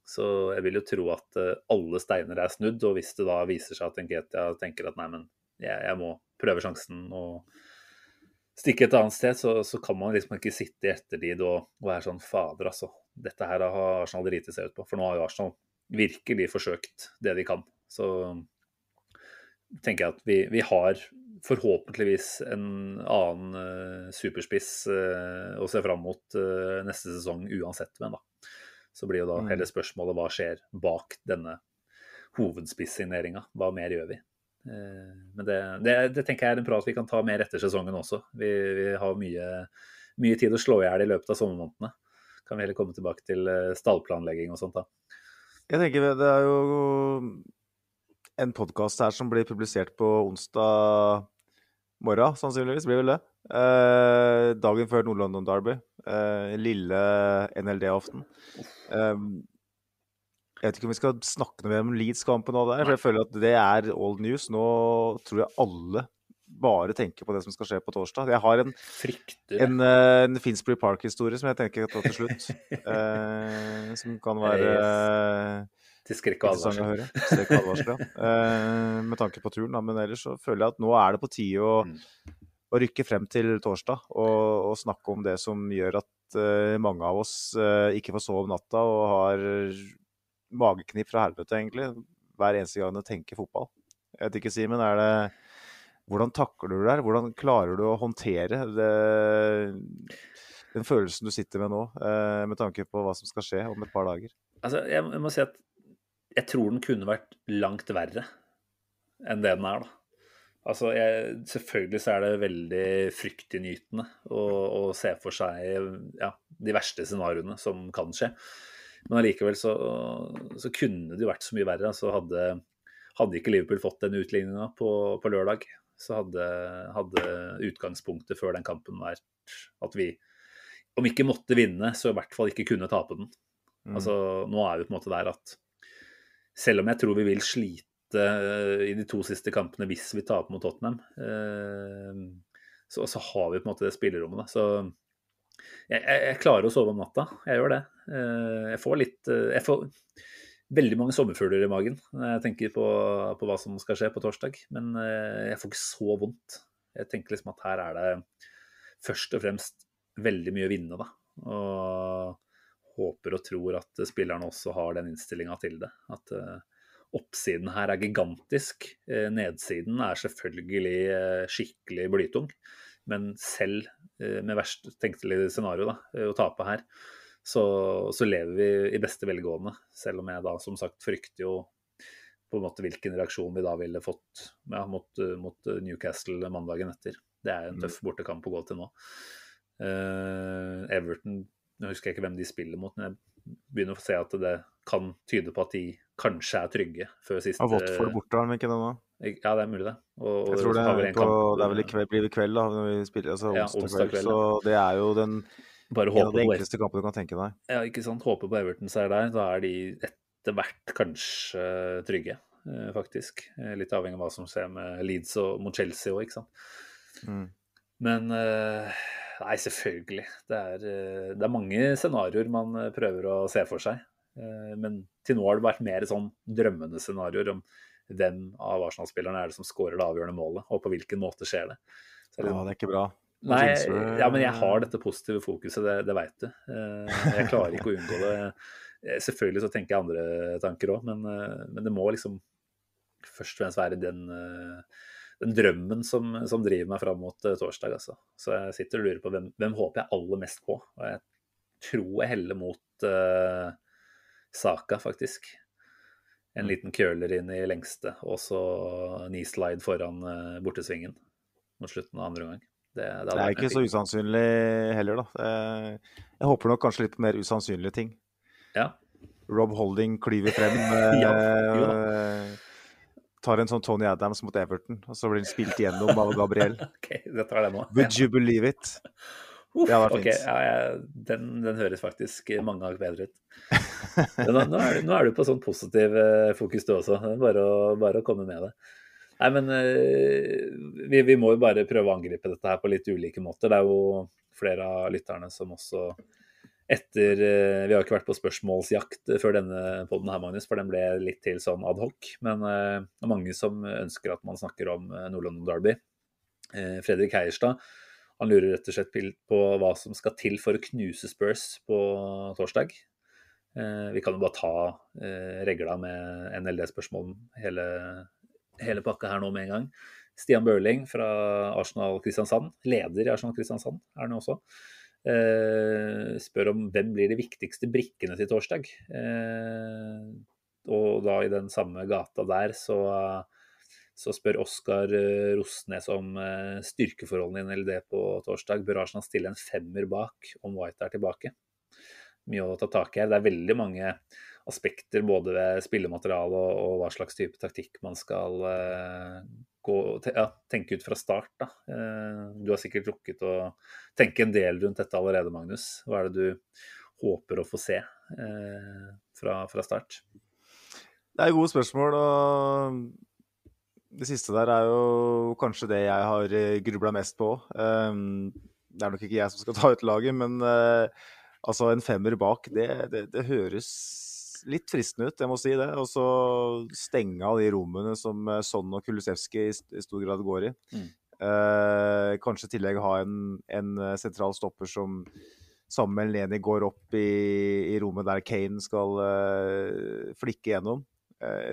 så, jeg vil jo tro at eh, alle steiner er snudd, og hvis det da viser seg at Nketia tenker at nei, men jeg, jeg må prøve sjansen og stikke et annet sted, så, så kan man liksom ikke sitte i ettertid og, og være sånn Fader, altså. Dette her har Arsenal driti seg ut på. For nå har jo Arsenal virkelig forsøkt det de kan. Så tenker jeg at vi, vi har forhåpentligvis en annen uh, superspiss uh, å se fram mot uh, neste sesong uansett med, da. Så blir jo da mm. hele spørsmålet hva skjer bak denne hovedspissigneringa? Hva mer gjør vi? Men det, det, det, tenker jeg er en prat vi kan ta mer etter sesongen også. Vi, vi har mye, mye, tid å slå i hjel i løpet av sommermånedene. Kan vi heller komme tilbake til stallplanlegging og sånt da. Jeg tenker det er jo en podkast her som blir publisert på onsdag morgen, sannsynligvis. Blir vel det. Eh, dagen før Nord-London Derby. Eh, lille NLD-aften. Eh, jeg vet ikke om vi skal snakke noe mer om Leeds-kampen nå der, for jeg føler at det er old news. Nå tror jeg alle bare tenker på det som skal skje på torsdag. Jeg har en, en, eh, en Finsbury Park-historie som jeg tenker jeg tar til slutt. eh, som kan være yes. Til skrekk og advarsel. Skrekk og advarsel, ja. Eh, med tanke på turen, da. Men ellers så føler jeg at nå er det på tide å, mm. å rykke frem til torsdag og, og, snakke om det som gjør at uh, mange av oss uh, ikke får sove om natta og har mageknip fra helvete, egentlig, hver eneste gang du tenker fotball. Jeg vet ikke, Simen, er det Hvordan takler du det her? Hvordan klarer du å håndtere det, den følelsen du sitter med nå, eh, med tanke på hva som skal skje om et par dager? Altså, jeg, må si at jeg tror den kunne vært langt verre enn det den er, da. Altså, jeg, selvfølgelig så er det veldig fryktinngytende å, å se for seg ja, de verste scenarioene som kan skje. Men allikevel så, så, kunne det jo vært så mye verre. Altså hadde, hadde ikke Liverpool fått den utligninga på, på, lørdag, så hadde, hadde, utgangspunktet før den kampen vært at vi, om ikke måtte vinne, så i hvert fall ikke kunne tape den. Mm. Altså, nå er vi på en måte der at selv om jeg tror vi vil slite i de to siste kampene hvis vi taper mot Tottenham, eh, så, så, har vi på en måte det spillerommet. Da. Så jeg, jeg, jeg, klarer å sove om natta. Jeg gjør det. Eh, jeg får litt eh, Jeg får veldig mange sommerfugler i magen når jeg tenker på, på, hva som skal skje på torsdag. Men jeg får ikke så vondt. Jeg tenker liksom at her er det først og fremst veldig mye å vinne, da. Og håper og tror at spillerne også har den innstillinga til det. At oppsiden her er gigantisk. Eh, nedsiden er selvfølgelig eh, skikkelig blytung. Men selv eh, med verst tenkelig scenario, da, å tape her, så, så, lever vi i beste velgående. Selv om jeg da som sagt frykter jo på en måte hvilken reaksjon vi da ville fått ja, mot, mot, Newcastle mandagen etter. Det er en mm. tøff bortekamp å gå til nå. Uh, Everton Nå husker jeg ikke hvem de spiller mot, men jeg begynner å se at det kan tyde på at de kanskje er trygge før siste Har Watford borte, har de ikke det nå? Ja, det er mulig, det. Og, jeg tror det, er, på, det er vel i kveld, blir det kveld, da, når vi spiller, altså ja, onsdag, kveld. Så det er jo den Bare en av de enkleste kampene du kan tenke deg. Ja, ikke sant. Håper på Everton seier der. Da er de etter hvert kanskje trygge, eh, faktisk. Eh, litt avhengig av hva som skjer med Leeds og mot Chelsea òg, ikke sant. Mm. Men eh, Nei, selvfølgelig. Det er, det er mange scenarioer man prøver å se for seg. Eh, men til nå har det vært mer sånn drømmende scenarioer om hvem av Arsenal-spillerne er det som skårer det avgjørende målet, og på hvilken måte skjer det. Så, ja, det er ikke bra. Nei, ja, men jeg har dette positive fokuset, det, det veit du. Eh, jeg klarer ikke å unngå det. Eh, selvfølgelig så tenker jeg andre tanker òg, men, men, det må liksom først og fremst være den, den drømmen som, som, driver meg fram mot torsdag. Altså. Så jeg sitter og lurer på hvem, hvem håper jeg aller mest på. Og jeg tror jeg heller mot uh, Saka, faktisk. En mm. liten curler inn i lengste, og så knee-slide foran uh, bortesvingen mot slutten av andre omgang. Det, det, det, er ikke så usannsynlig heller, da. Jeg håper nok kanskje litt mer usannsynlige ting. Ja. Rob Holding klyver frem. ja, eh, tar en sånn Tony Adams mot Everton, og så blir den spilt gjennom av Gabriel. ok, det tar det nå. Would you believe it? Uff, ja, okay, ja, den, den, høres faktisk mange ganger bedre ut. Nå, nå, er du, nå, er du, på sånn positiv eh, fokus du også. Bare å, bare å komme med det. Nei, men eh, vi, vi, må jo bare prøve å angripe dette her på litt ulike måter. Det er jo flere av lytterne som også etter eh, Vi har ikke vært på spørsmålsjakt før denne poden her, Magnus, for den ble litt til sånn adhoc. Men det er mange som ønsker at man snakker om Nord-London Derby. Fredrik Heierstad han lurer rett og slett på hva som skal til for å knuse Spurs på torsdag. Eh, vi kan jo bare ta eh, regla med NLD-spørsmål hele, hele pakka her nå med en gang. Stian Børling fra Arsenal Kristiansand, leder i Arsenal Kristiansand er han også, eh, spør om hvem blir de viktigste brikkene til torsdag. og da i den samme gata der så så spør Oskar eh, Rosnes om eh, styrkeforholdene i NLD på torsdag. Bør Arsenal stille en femmer bak om White er tilbake? Mye å ta tak i her. Det er veldig mange aspekter både ved spillemateriale og, og hva slags type taktikk man skal gå, ja, tenke ut fra start. Da. Uh, du har sikkert rukket å tenke en del rundt dette allerede, Magnus. Hva er det du håper å få se uh, fra, fra start? Det er gode spørsmål. og det siste der er jo kanskje det jeg har eh, grubla mest på. Det er nok ikke jeg som skal ta ut laget, men altså en femmer bak, det, det, det, høres litt fristende ut, jeg må si det. Og så stenge av de rommene som Son og Kulusevski i, stor grad går i. Mm. Eh, kanskje i tillegg ha en, en, sentral stopper som sammen med Leni går opp i, i rommet der Kane skal eh, flikke gjennom.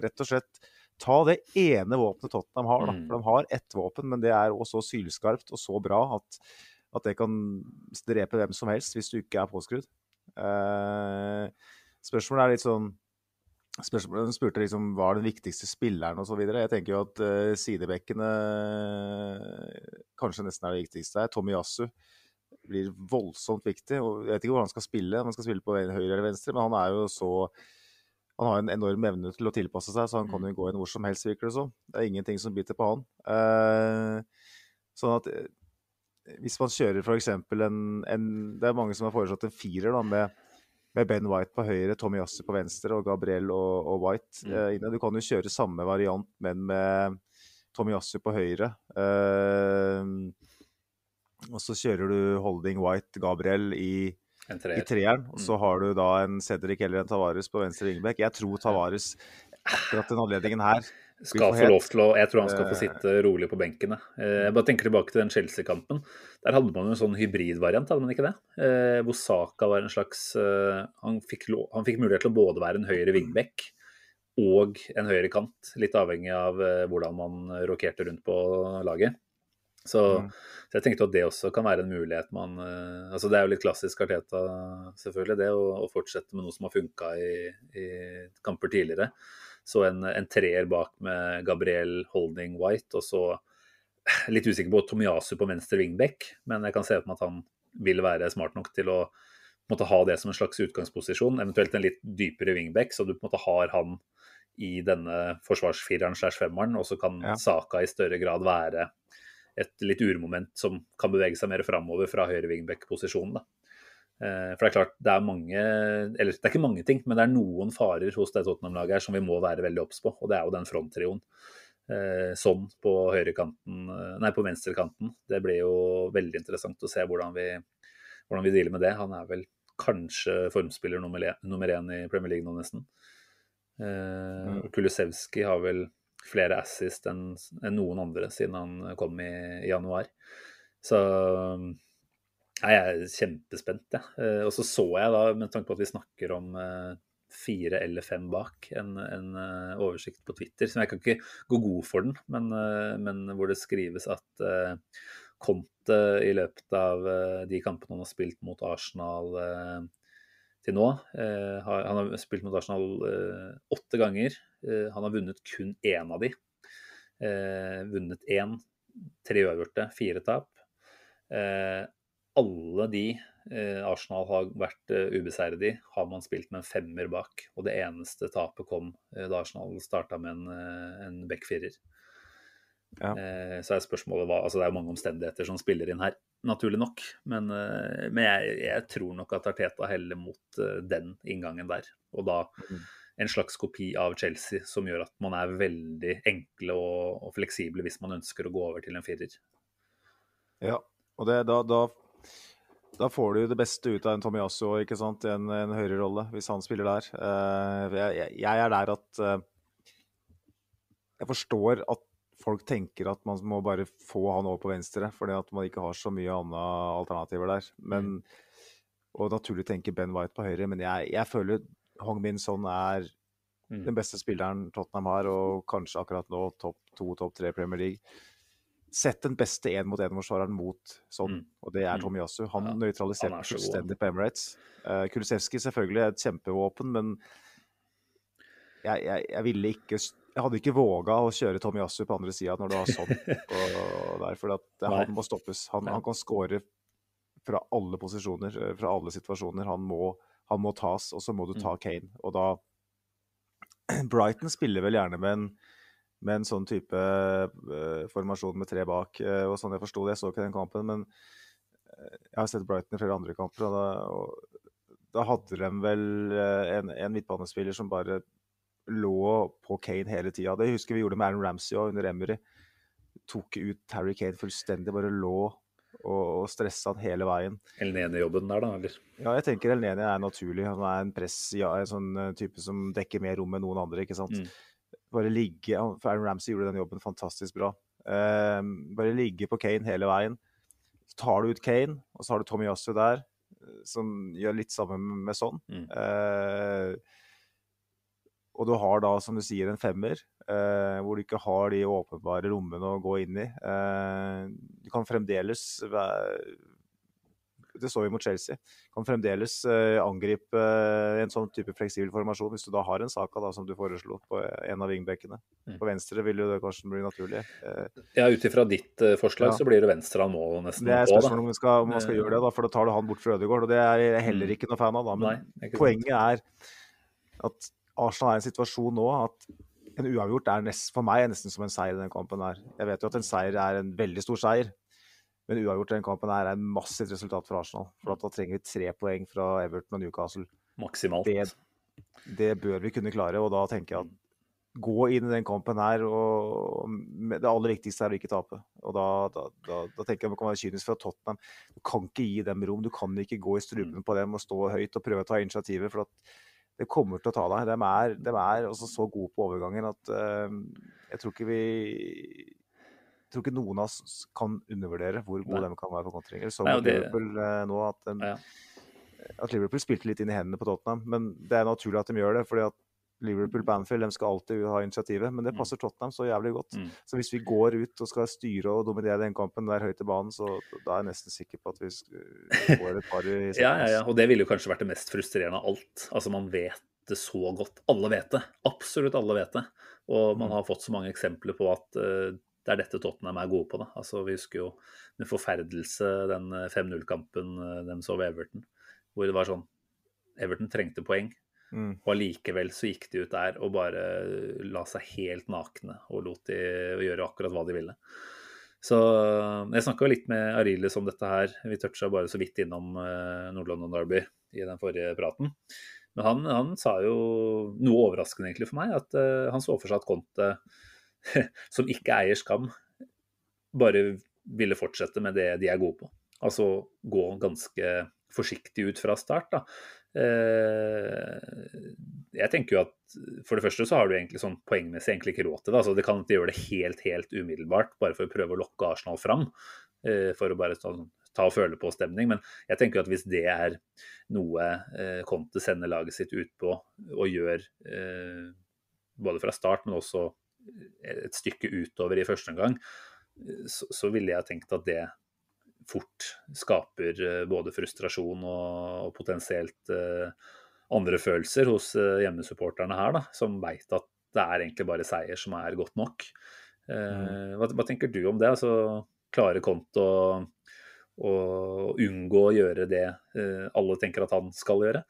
rett og slett ta det ene våpenet Tottenham har. Da. Mm. For de har ett våpen, men det er også sylskarpt og så bra at, at, det kan drepe hvem som helst hvis du ikke er påskrudd. Eh, spørsmålet er litt sånn Spørsmålet spurte liksom hva er den viktigste spilleren osv. Jeg tenker jo at uh, sidebekkene kanskje nesten er det viktigste her. Yasu blir voldsomt viktig. og Jeg vet ikke hvor han skal spille, om han skal spille på høyre eller venstre, men han er jo så han har en enorm evne til å tilpasse seg, så han kan jo gå inn hvor som helst, virker det som. Det er ingenting som biter på han. Uh, sånn at hvis man kjører f.eks. En, en Det er mange som har foreslått en firer da, med med Ben White på høyre, Tommy Yassi på venstre og Gabriel og, og White mm. eh, inne. Du kan jo kjøre samme variant, men med Tommy Yassi på høyre. Eh, og så kjører du Holding White, Gabriel i, i treeren. Og så mm. har du da en Cedric eller en Tavares på venstre vingbekk. Jeg tror Tavares akkurat den anledningen her skal få lov til å, Jeg tror han skal få sitte rolig på benkene. Eh, jeg bare tenker tilbake til den Chelsea-kampen. Der hadde man jo en sånn hybridvariant, hadde man ikke det? Eh, hvor Saka var en slags eh, han fikk, lov, han fikk mulighet til å både være en høyre vingbekk og en høyre kant. Litt avhengig av hvordan man rokerte rundt på laget. Så, mm. så, jeg tenkte at det også kan være en mulighet man altså Det er jo litt klassisk Arteta, selvfølgelig, det å, å fortsette med noe som har funka i, i kamper tidligere. Så en, en treer bak med Gabriel Holding White, og så litt usikker på Tomiyasu på venstre wingback, men jeg kan se for meg at han vil være smart nok til å måtte ha det som en slags utgangsposisjon, eventuelt en litt dypere wingback, så du på en måte har han i denne forsvarsfireren slash femmeren, og så kan ja. Saka i større grad være et litt urmoment som kan bevege seg mer framover fra høyre wingback-posisjonen. Eh, for det er klart, det er mange Eller det er ikke mange ting, men det er noen farer hos det Tottenham-laget her som vi må være veldig obs på. Og det er jo den fronttrioen. Sånn på høyrekanten, eh, nei på venstrekanten. Det blir jo veldig interessant å se hvordan vi, hvordan vi dealer med det. Han er vel kanskje formspiller nummer én i Premier League nå, nesten. Mm. Kulusevski har vel flere assist enn noen andre siden han kom i, i januar. Så Nei, Jeg er kjempespent, jeg. Ja. Eh, og så så jeg da, med tanke på at vi snakker om eh, fire eller fem bak, en, en uh, oversikt på Twitter. Som jeg kan ikke gå god for den, men, men hvor det skrives at Conte i løpet av de kampene han har spilt mot Arsenal til nå Han har spilt mot Arsenal åtte ganger. han har vunnet kun én av de. vunnet én, tre uavgjorte, fire tap alle de eh, Arsenal har vært uh, ubeseiret i, har man spilt med en femmer bak. Og det eneste tapet kom uh, da Arsenal starta med en, en backfirer. Ja. Så er spørsmålet hva Altså det er jo mange omstendigheter som spiller inn her, naturlig nok. Men, men jeg, jeg, tror nok at Arteta heller mot den inngangen der. Og da mm. en slags kopi av Chelsea som gjør at man er veldig enkle og, og fleksible hvis man ønsker å gå over til en firer. Ja, og det, da, da da får du det beste ut av en Tomiyasu ikke sant, i en, en høyere rolle, hvis han spiller der. Uh, jeg, jeg, er der at uh, Jeg forstår at folk tenker at man må bare få han over på venstre, fordi at man ikke har så mye andre alternativer der. Men, mm. Og naturlig tenker Ben White på høyre, men jeg, jeg føler Hong Min Son er mm. den beste spilleren Tottenham har, og kanskje akkurat nå topp to, topp tre Premier League. Sett den beste én-mot-én-forsvareren mot sånn, mm. og det er mm. Tom Yasu. Han ja, nøytraliserte fullstendig på Emirates. Uh, Kulisevskij selvfølgelig er et kjempevåpen, men jeg, jeg, jeg, ville ikke Jeg hadde ikke våga å kjøre Tom Yasu på andre sida når du har sånn der, for at han må stoppes. Han, han kan skåre fra alle posisjoner, eh, fra alle situasjoner. Han må, han må tas, og så må du ta mm. Kane. Og da Brighton spiller vel gjerne med en med en sånn type uh, formasjon med tre bak. Uh, og sånn jeg forsto det, jeg så ikke den kampen, men uh, jeg har sett Brighton i flere andre kamper. og da, og, da hadde de vel en, en, midtbanespiller som bare lå på Kane hele tida. Det husker vi gjorde med Aaron Ramsey og under Emery. Tok ut Harry Kane fullstendig, bare lå og, og stressa han hele veien. Elneni-jobben der, da? eller? Ja, jeg tenker Elneni er naturlig. Han er en press, ja, en sånn type som dekker mer rom enn noen andre. ikke sant? Mm bare ligge For Aaron Ramsey gjorde den jobben fantastisk bra. Uh, bare ligge på Kane hele veien. Så tar du ut Kane, og så har du Tommy Yasu der, som gjør litt sammen med sånn. Mm. Uh, og du har da, som du sier, en femmer, uh, hvor du ikke har de åpenbare rommene å gå inn i. Uh, du kan fremdeles det så vi mot Chelsea. Kan fremdeles eh, angripe eh, en sånn type fleksibel formasjon hvis du da har en Saka da, som du foreslo på en av vingbekkene. Mm. På venstre vil jo det kanskje bli naturlig. Eh, Ja, ut ifra ditt eh, forslag Ja. så blir det venstre han må nesten det er spørsmålet om skal, om man skal Eh. gjøre det, da, for da tar du han bort fra Ødegaard. Og det er jeg heller Mm. ikke noe fan av, da. Men Nei, poenget er at Arsenal er i en situasjon nå at en uavgjort er nest, for meg er nesten som en seier i den kampen her. Jeg vet jo at en seier er en veldig stor seier, men uavgjort den kampen her er et massivt resultat for Arsenal. For at da trenger vi tre poeng fra Everton og Newcastle. Maksimalt. Det- Det bør vi kunne klare, og da tenker jeg at gå inn i den kampen her og Det aller viktigste er å ikke tape. Og da, da, da, da tenker jeg man kan være kynisk fra Tottenham. Du kan ikke gi dem rom. Du kan ikke gå i strupen på dem og stå høyt og prøve å ta initiativet. for at det kommer til å ta deg. De er, de er så gode på overgangen at uh, jeg tror ikke vi tror ikke noen av oss kan undervurdere hvor gode de kan være på kontringer. Så Nei, det- Liverpool eh, nå at, de, Ja. at Liverpool spilte litt inn i hendene på Tottenham. Men det er naturlig at de gjør det, fordi at Liverpool Banfield de skal alltid ha initiativet. Men det Mm. passer Tottenham så jævlig godt. Mm. Så hvis vi går ut og skal styre og dominere den kampen der høyt i banen, så da er jeg nesten sikker på at vi får et par i Ja, ja, ja. Og det ville jo kanskje vært det mest frustrerende av alt. Altså, man vet det så godt. Alle vet det. Absolutt alle vet det. Og man Mm. har fått så mange eksempler på at eh, det er dette Tottenham er gode på. Da. Altså, vi husker jo med forferdelse den eh, 5-0-kampen uh, de så ved Everton, hvor det var sånn Everton trengte poeng, Mm. og allikevel så gikk de ut der og bare la seg helt nakne og lot de gjøre akkurat hva de ville. Så jeg snakka litt med Arilis om dette her. Vi toucha bare så vidt innom Nord-London Derby i den forrige praten. Men han, han sa jo noe overraskende egentlig for meg, at eh, han så for seg at Conte, som ikke eier skam, bare ville fortsette med det de er gode på. Altså gå ganske forsiktig ut fra start. da. Eh, jeg tenker jo at for det første så har du egentlig sånn poengmessig egentlig ikke råd til det. altså Det kan ikke gjøre det helt helt umiddelbart, bare for å prøve å lokke Arsenal fram. eh, For å bare ta, ta og føle på stemning. Men jeg tenker at hvis det er noe eh, Conte sender laget sitt ut på og gjør både fra start, men også et stykke utover i første omgang, så, så ville jeg tenkt at det fort skaper eh, både frustrasjon og, og potensielt eh, andre følelser hos eh, hjemmesupporterne her, da, som veit at det er egentlig bare seier som er godt nok. Mm. hva, hva tenker du om det? Altså, klarer Konto å, unngå å gjøre det alle tenker at han skal gjøre?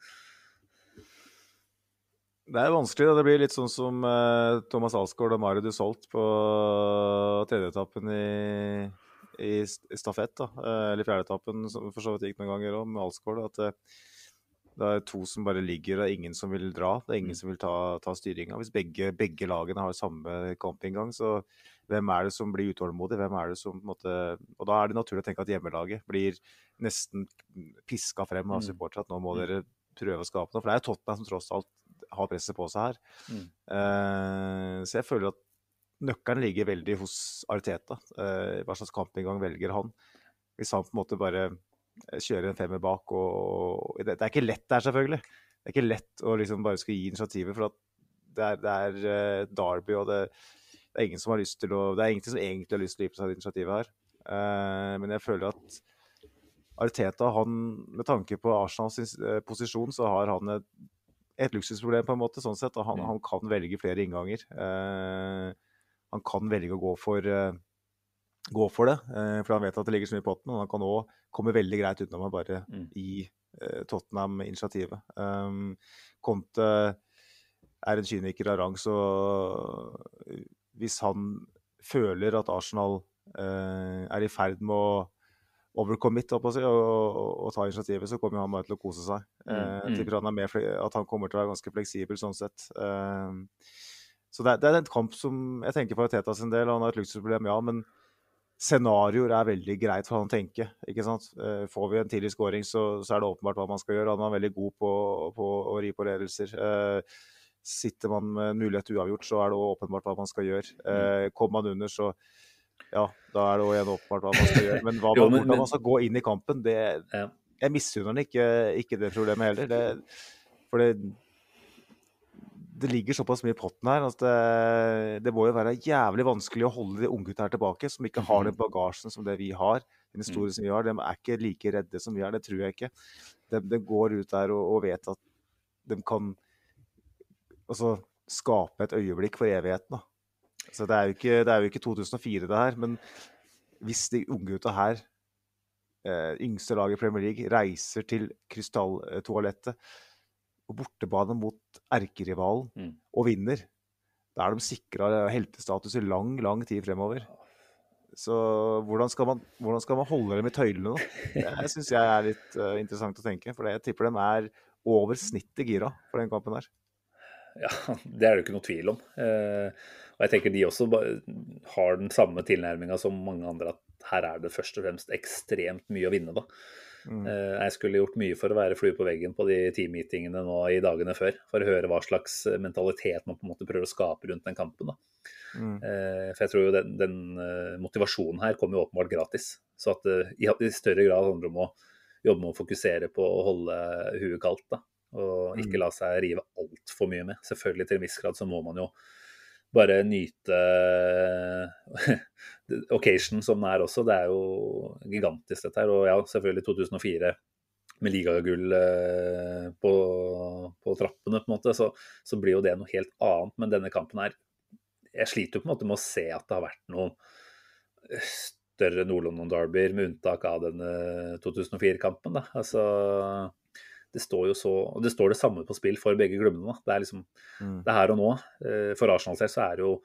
Det er vanskelig. Da. Det blir litt sånn som eh, Thomas Alsgaard og Mario Dusolt på tredjeetappen i, i stafett. Da. Eh, eller fjerdeetappen, som for så vidt gikk noen ganger òg, med Alsgaard. At eh, det er to som bare ligger, og ingen som vil dra. Det er ingen som vil ta, ta styringa. Hvis begge, begge lagene har samme kampinngang, så hvem er det som blir utålmodig? Hvem er det som på en måte Og da er det naturlig å tenke at hjemmelaget blir nesten piska frem av Mm. supportere. At nå må Mm. dere prøve å skape noe. For det er jo Tottenham som tross alt har presset på seg her. Mm. Uh, så jeg føler at nøkkelen ligger veldig hos Arteta. Uh, hva slags kampinngang velger han? Hvis han på en måte bare eh, kjører en femmer bak og Det, det er ikke lett der, selvfølgelig. Det er ikke lett å liksom bare skulle gi initiativet, for at det er, det er eh, Derby, og det, det er ingen som har lyst til å Det er ingen som egentlig har lyst til å gi på seg initiativet her. Uh, men jeg føler at Arteta, han, med tanke på Arsenals eh, posisjon, så har han et, et luksusproblem på en måte, sånn sett. Han, han kan velge flere innganger. Eh, han kan velge å gå for, eh, gå for det, eh, for han vet at det ligger så mye i potten. Men han kan òg komme veldig greit utenom å bare Mm. gi eh, Tottenham initiativet. Um, Conte er en kyniker av rang, så hvis han føler at Arsenal eh, er i ferd med å overcommit og, og, og ta initiativet, så kommer han bare til å kose seg. Mm, Eh, mm. han er mer, at han kommer til å være ganske fleksibel sånn sett. Eh, så det, er- det er en kamp som jeg tenker for Teta sin del. Han har et luksusproblem, ja, men scenarioer er veldig greit for han å tenke. ikke sant? Eh, får vi en tidlig scoring, så, så er det åpenbart hva man skal gjøre. Han er veldig god på, på å ri på ledelser. Eh, sitter man med mulighet til uavgjort, så er det åpenbart hva man skal gjøre. Eh, kommer man under, så ja, da er det jo igjen åpenbart hva man skal gjøre. Men hva man, Jo, men- hvordan man skal gå inn i kampen, det Ja. Jeg misunner ham ikke, ikke det problemet heller. Det, for det det ligger såpass mye i potten her at det, det må jo være jævlig vanskelig å holde de unggutta her tilbake, som ikke har den bagasjen som det vi har. Den historien som vi har. De er ikke like redde som vi er, det tror jeg ikke. De, de går ut der og, og, vet at de kan altså, skape et øyeblikk for evigheten. Da. Så det er, jo ikke, det er jo ikke 2004, det her. Men hvis de unggutta her eh, yngste laget i Premier League reiser til krystalltoalettet på bortebane mot erkerivalen Mm. og vinner, da er de sikra heltestatus i lang, lang tid fremover. Så hvordan skal man, hvordan skal man holde dem i tøylene nå? Det syns jeg er litt uh, interessant å tenke. For jeg tipper de er over snittet gira for den kampen her. Ja, det er det jo ikke noe tvil om. Eh, og jeg tenker de også har den samme tilnærminga som mange andre, at her er det først og fremst ekstremt mye å vinne, da. Mm. Eh, jeg skulle gjort mye for å være flue på veggen på de teammeetingene nå i dagene før, for å høre hva slags mentalitet man på en måte prøver å skape rundt den kampen. da. Mm. Eh, For jeg tror jo den, den eh, motivasjonen her kommer jo åpenbart gratis. Så at det i, i større grad handler om å jobbe med å fokusere på å holde huet kaldt. da. Og ikke la seg rive altfor mye med. Selvfølgelig til en viss grad så må man jo bare nyte occasion som den er også. Det er jo gigantisk dette her. Og ja, selvfølgelig 2004 med ligagull eh, på, på trappene, på en måte, så, så blir jo det noe helt annet. Men denne kampen her Jeg sliter jo på en måte med å se at det har vært noen større Nord-London-derbyer, med unntak av denne 2004-kampen. da. Altså, det står jo så og Det står det samme på spill for begge klubbene. Det er liksom Mm. det er her og nå. Eh, For Arsenal selv så er det jo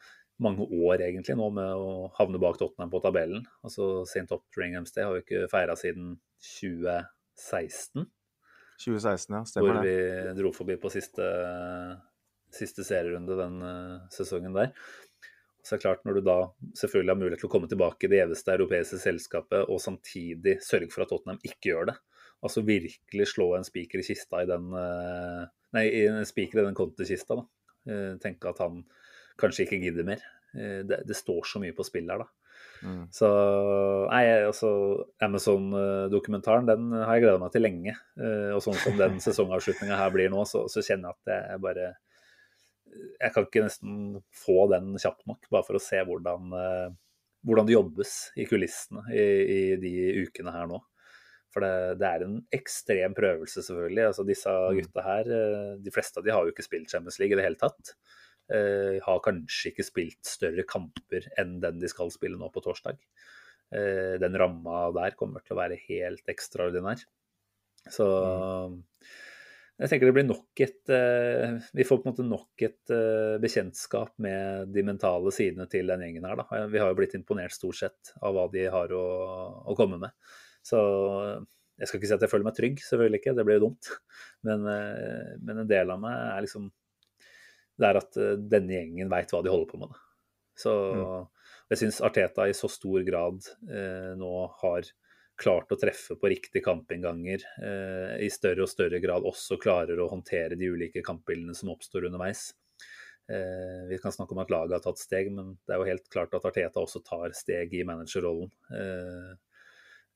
mange år egentlig nå med å havne bak Tottenham på tabellen. Altså St. Optringham Day har jo ikke feira siden 2016, 2016, ja. hvor Stemmer det. vi dro forbi på siste, siste serierunde den eh, sesongen der. Så er det klart, når du da selvfølgelig har mulighet til å komme tilbake i det gjeveste europeiske selskapet, og samtidig sørge for at Tottenham ikke gjør det, altså virkelig slå en spiker i kista i den eh, Nei, en spiker i den kontekista, da. Eh, Tenke at han kanskje ikke gidder mer. Eh, Det, det står så mye på spill her, da. Mm. Så nei, altså Amazon-dokumentaren den har jeg gleda meg til lenge. Og sånn som den sesongavslutninga her blir nå, så, så kjenner jeg at jeg bare Jeg kan ikke nesten få den kjapt nok, bare for å se hvordan, hvordan det jobbes i kulissene i, i de ukene her nå. For det, det er en ekstrem prøvelse, selvfølgelig. Altså Disse gutta her, eh, de fleste av de har jo ikke spilt Champions League i det hele tatt. Eh, har kanskje ikke spilt større kamper enn den de skal spille nå på torsdag. Eh, den ramma der kommer til å være helt ekstraordinær. Så jeg tenker det blir nok et eh, Vi får på en måte nok et eh, bekjentskap med de mentale sidene til den gjengen her. Da. Vi har jo blitt imponert stort sett av hva de har å, å komme med. Så jeg skal ikke si at jeg føler meg trygg, selvfølgelig ikke, det blir jo dumt. Men, eh, men en del av meg er liksom Det er at eh, denne gjengen veit hva de holder på med. Da. Så jeg syns Arteta i så stor grad eh, nå har klart å treffe på riktige kampinnganger. Eh, I større og større grad også klarer å håndtere de ulike kampbildene som oppstår underveis. Eh, vi kan snakke om at laget har tatt steg, men det er jo helt klart at Arteta også tar steg i managerrollen. Eh,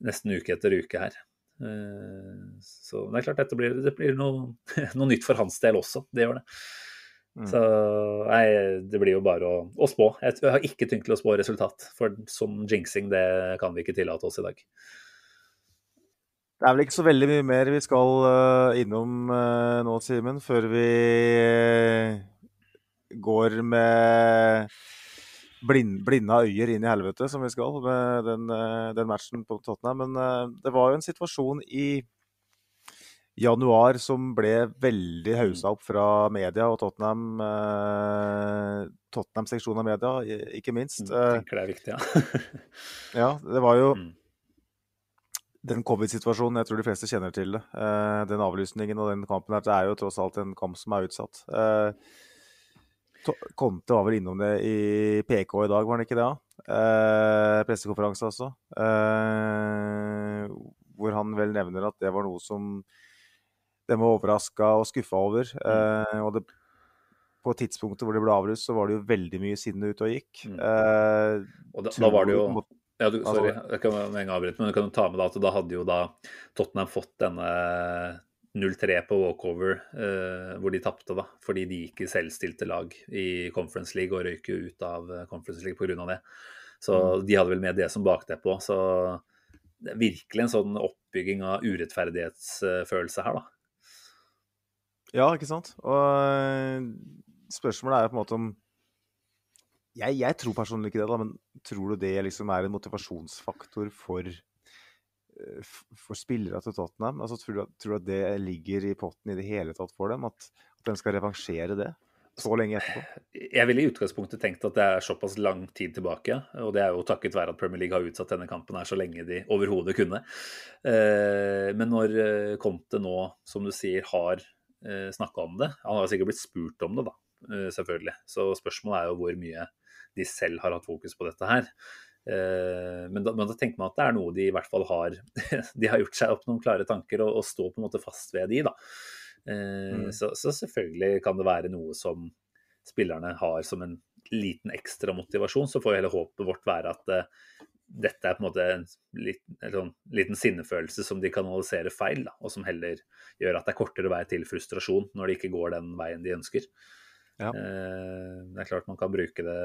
nesten uke etter uke her. Eh, så det er klart dette blir, det blir noe, noe nytt for hans del også. Det gjør det. Mm. Så nei, det blir jo bare å, å spå. Jeg jeg har ikke tenkt til å spå resultat, for sånn jinxing det kan vi ikke tillate oss i dag. Det er vel ikke så veldig mye mer vi skal eh, innom eh, nå, Simen, før vi går med blind, blinda øyer inn i helvete, som vi skal, med den, eh, den matchen på Tottenham. Men eh, det var jo en situasjon i januar som ble veldig haussa opp fra media og Tottenham. Eh, Tottenham-seksjonen av media, ikke minst. Jeg Eh, tenker det er viktig, ja. ja, det var jo Mm. den covid-situasjonen, jeg tror de fleste kjenner til det. Eh, den avlysningen og den kampen her, det er jo tross alt en kamp som er utsatt. Eh, Conte var vel innom det i PK i dag, var han ikke det? Eh, pressekonferanse altså. Eh, hvor han vel nevner at det var noe som de var overraska og skuffa over. Eh, og det, på tidspunktet hvor det ble avlyst, så var det jo veldig mye sinne ute og gikk. Mm. Eh, Og da, da var det jo ja, du, Sorry, jeg kan med en gang avbryte, men du kan ta med da at da hadde jo da Tottenham fått denne 0-3 på walkover, eh, hvor de tapte, da. Fordi de gikk i selvstilte lag i Conference League og røyk jo ut av eh, Conference League pga. det. Så de hadde vel med det som bakteppe òg. Så det er virkelig en sånn oppbygging av urettferdighetsfølelse her, da. Ja, ikke sant? Og eh, spørsmålet er på en måte om jeg, jeg tror personlig ikke det, da, men tror du det liksom er en motivasjonsfaktor for, for spillere til Tottenham? Altså, tror, du, at- tror du at det ligger i potten i det hele tatt for dem? At, at de skal revansjere det så lenge etterpå? Jeg ville i utgangspunktet tenkt at det er såpass lang tid tilbake, og det er jo takket være at Premier League har utsatt denne kampen her så lenge de overhodet kunne. Eh, Men når eh, Conte nå, som du sier, har snakka om det Han har sikkert blitt spurt om det, da, eh, selvfølgelig. Så spørsmålet er jo hvor mye de selv har hatt fokus på dette her. Eh, Men da, men da tenker man at det er noe de i hvert fall har De har gjort seg opp noen klare tanker og, og står på en måte fast ved de, da. Eh, Mm. Så, så selvfølgelig kan det være noe som spillerne har som en liten ekstra motivasjon. Så får hele håpet vårt være at uh, dette er på en måte en liten, en sånn, liten sinnefølelse som de kanaliserer feil, da, og som heller gjør at det er kortere vei til frustrasjon når det ikke går den veien de ønsker. Ja. Uh, det er klart man kan bruke det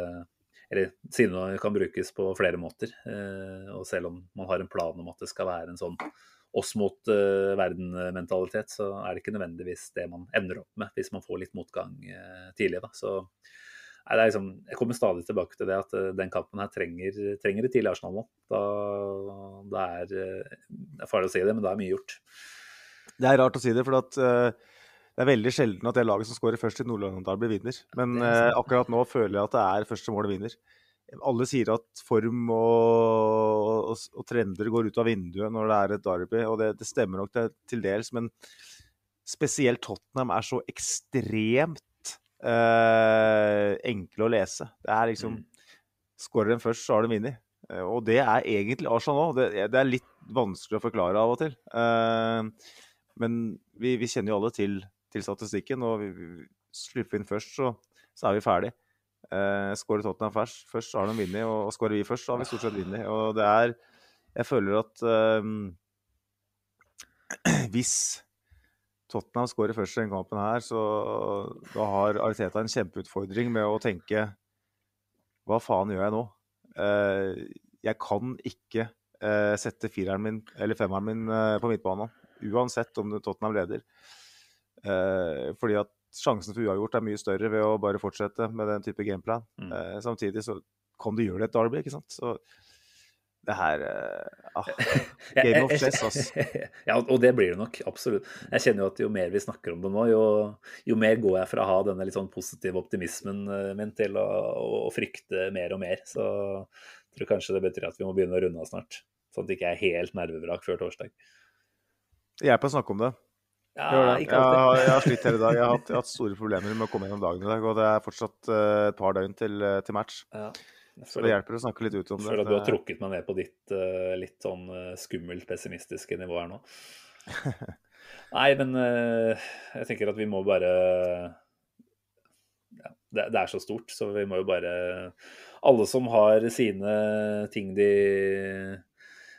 eller sinne kan brukes på flere måter. Eh, og selv om man har en plan om at det skal være en sånn oss mot eh, verden-mentalitet, så er det ikke nødvendigvis det man ender opp med hvis man får litt motgang eh, tidlig. Da. Så liksom, jeg kommer stadig tilbake til det at den kampen her trenger, trenger et tidlig Arsenal nå. Da, da er Det er farlig å si det, men da er mye gjort. Det er rart å si det, for at, eh, det er veldig sjelden at det laget som skårer først i Nord-London-derby, vinner. Men eh, akkurat nå føler jeg at det er første målet vinner. Alle sier at form og, og, og trender går ut av vinduet når det er et derby, og det, det stemmer nok til, til dels, men spesielt Tottenham er så ekstremt eh, enkle å lese. Det er liksom Mm. Skårer en først, så har den vunnet. Eh, Og det er egentlig Arsenal òg. Det, det er litt vanskelig å forklare av og til. Eh, men vi, vi kjenner jo alle til, til statistikken, og slipper vi inn først, så, så er vi ferdig. Eh, skårer Tottenham først, først, har de vunnet, og, og skårer vi først, så har vi stort sett vunnet. Og det er Jeg føler at eh, hvis Tottenham skårer først i denne kampen her, så da har Ariteta en kjempeutfordring med å tenke Hva faen gjør jeg nå? Eh, jeg kan ikke eh, sette fireren min, eller femmeren min, eh, på midtbanen. Uansett om Tottenham leder. Eh, fordi at sjansen for uavgjort er mye større ved å bare fortsette med den type gameplan. Mm. Eh, samtidig så kan du gjøre det et derby, ikke sant? Så det her eh, ah, Game of chess, ass. ja, og det blir det nok. Absolutt. Jeg kjenner jo at jo mer vi snakker om det nå, jo, jo mer går jeg fra å ha denne litt sånn positive optimismen eh, min til å, å, frykte mer og mer. Så jeg tror kanskje det betyr at vi må begynne å runde av snart. Sånn at det ikke er helt nervevrak før torsdag. Hjelp å snakke om det. Ja, ikke Jeg, har, jeg har slitt hele dag. Jeg har hatt, jeg har hatt store problemer med å komme gjennom dagen i dag. Og det er fortsatt eh, et par døgn til, eh, til match. Ja. Så det hjelper å snakke litt ut om det. føler at du har trukket meg ned på ditt eh, litt sånn skummelt pessimistiske nivå her nå. Nei, men jeg tenker at vi må bare ja, det, det er så stort, så vi må jo bare Alle som har sine ting de,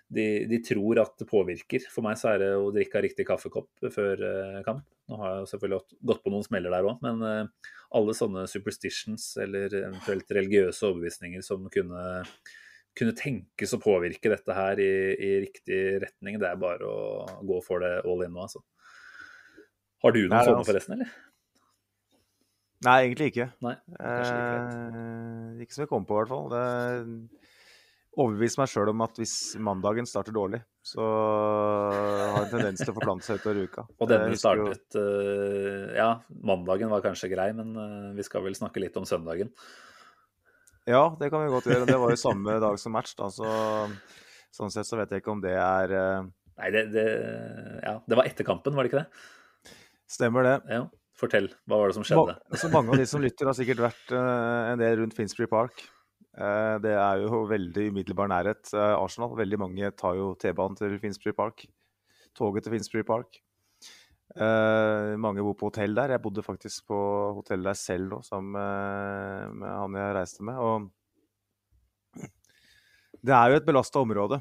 de, de tror at det påvirker. For meg så er det å drikke av riktig kaffekopp før eh, kamp. Nå har jeg jo selvfølgelig gått- på noen smeller der òg, men eh, alle sånne superstitions eller eventuelt religiøse overbevisninger som kunne, kunne tenkes å påvirke dette her i, i riktig retning, det er bare å gå for det all in nå, altså. Har du noen Nei, sånne altså- forresten, eller? Nei, egentlig ikke. Nei, like. Eh, ikke som jeg kom på, i hvert fall. Det overbeviste meg sjøl om at hvis mandagen starter dårlig, så har en tendens til å forplante seg utover uka. Og denne startet eh, Ja, mandagen var kanskje grei, men eh, vi skal vel snakke litt om søndagen. Ja, det kan vi godt gjøre. Det var jo samme dag som match, da, så sånn sett så vet jeg ikke om det er eh, Nei, det, det Ja, det var etter kampen, var det ikke det? Stemmer det. Ja. Fortell, hva var det som skjedde? Ma så mange av de som lytter, har sikkert vært en del rundt Finsbury Park. Eh, det er jo veldig umiddelbar nærhet. eh, Arsenal. Veldig mange tar jo T-banen til Finsbury Park. Toget til Finsbury Park. Eh, mange bor på hotell der. Jeg bodde faktisk på hotell der selv nå, sammen med, han jeg reiste med. Og det er jo et belasta område.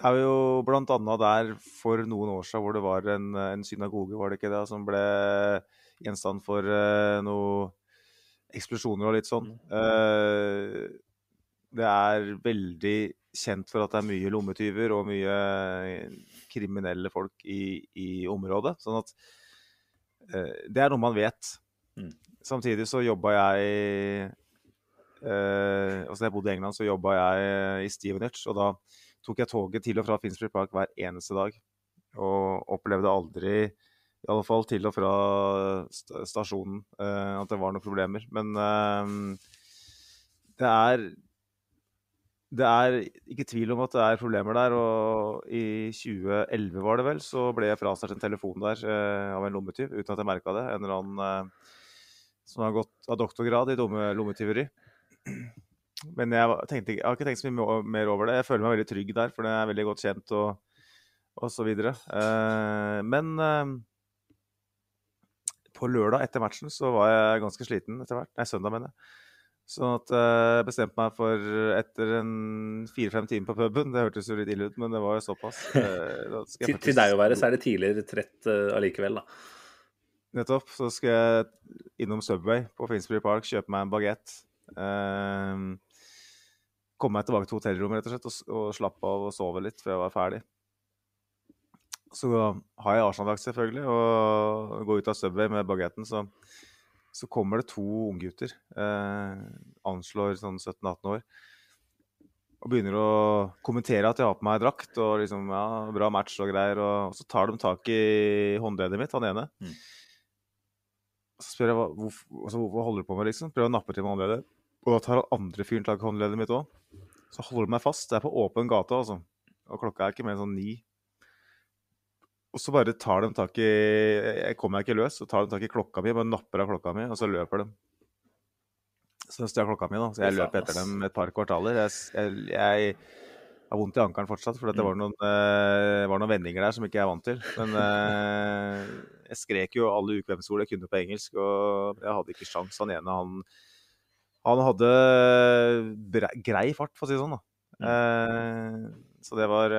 Det er jo annet der for noen år siden hvor det var en, en synagoge, var det ikke det, som ble gjenstand for noe eksplosjoner og litt sånn. Uh, det er veldig kjent for at det er mye lommetyver og mye kriminelle folk i, i området. Sånn at uh, det er noe man vet. Mm. Samtidig så jobba jeg altså Da jeg bodde i England, så jobba jeg i Stevenage, og da tok jeg toget til og fra Finsbury Park hver eneste dag. Og opplevde aldri, i alle fall til og fra stasjonen, at det var noen problemer. Men det er det er ikke tvil om at det er problemer der. Og i 2011 var det vel, så ble jeg frastjålet en telefon der eh, av en lommetyv uten at jeg merka det. En eller annen eh, som har gått av doktorgrad i dumme lommetyveri. Men jeg, tenkte, jeg har ikke tenkt så mye mer over det. Jeg føler meg veldig trygg der, for det er veldig godt kjent og, og så videre. Eh, men eh, på lørdag etter matchen så var jeg ganske sliten etter hvert. Nei, søndag, mener jeg. Sånn at jeg bestemte meg for etter en fire-fem timer på puben Det hørtes jo litt ille ut, men det var jo såpass. til, faktisk... til, deg å være, så er det tidligere trett uh, allikevel, da. Nettopp. Så skal jeg innom Subway på Finsbury Park, kjøpe meg en bagett. Uh, komme meg tilbake til hotellrommet rett og slett, og, og slappe av og sove litt før jeg var ferdig. Så har jeg Arsenal-drakt, selvfølgelig, og går ut av Subway med bagetten, så så kommer det to unggutter, eh, anslår sånn 17-18 år, og begynner å kommentere at jeg har på meg drakt og liksom, ja, bra match og greier. Og, og så tar de tak i håndleddet mitt, han ene. Mm. Så spør jeg hva, hvor, altså, hva holder du på med, liksom. Prøver å nappe til med håndleddet. Og da tar han andre fyren tak i håndleddet mitt òg. Så holder de meg fast. Det er på åpen gate, altså. Og klokka er ikke mer enn sånn ni. Og så bare tar de tak i Jeg kommer meg ikke løs. Så tar de tak i klokka mi, bare napper av klokka mi, og så løper de. Så stjal klokka mi, da. Så jeg løp etter dem et par kvartaler. Jeg, jeg, jeg har vondt i ankelen fortsatt, for det var noen, uh, var noen vendinger der som ikke jeg er vant til. Men uh, jeg skrek jo alle ukvemsord jeg kunne på engelsk, og jeg hadde ikke sjans. Han ene, han, han hadde grei fart, for å si det sånn. da. Uh, så det var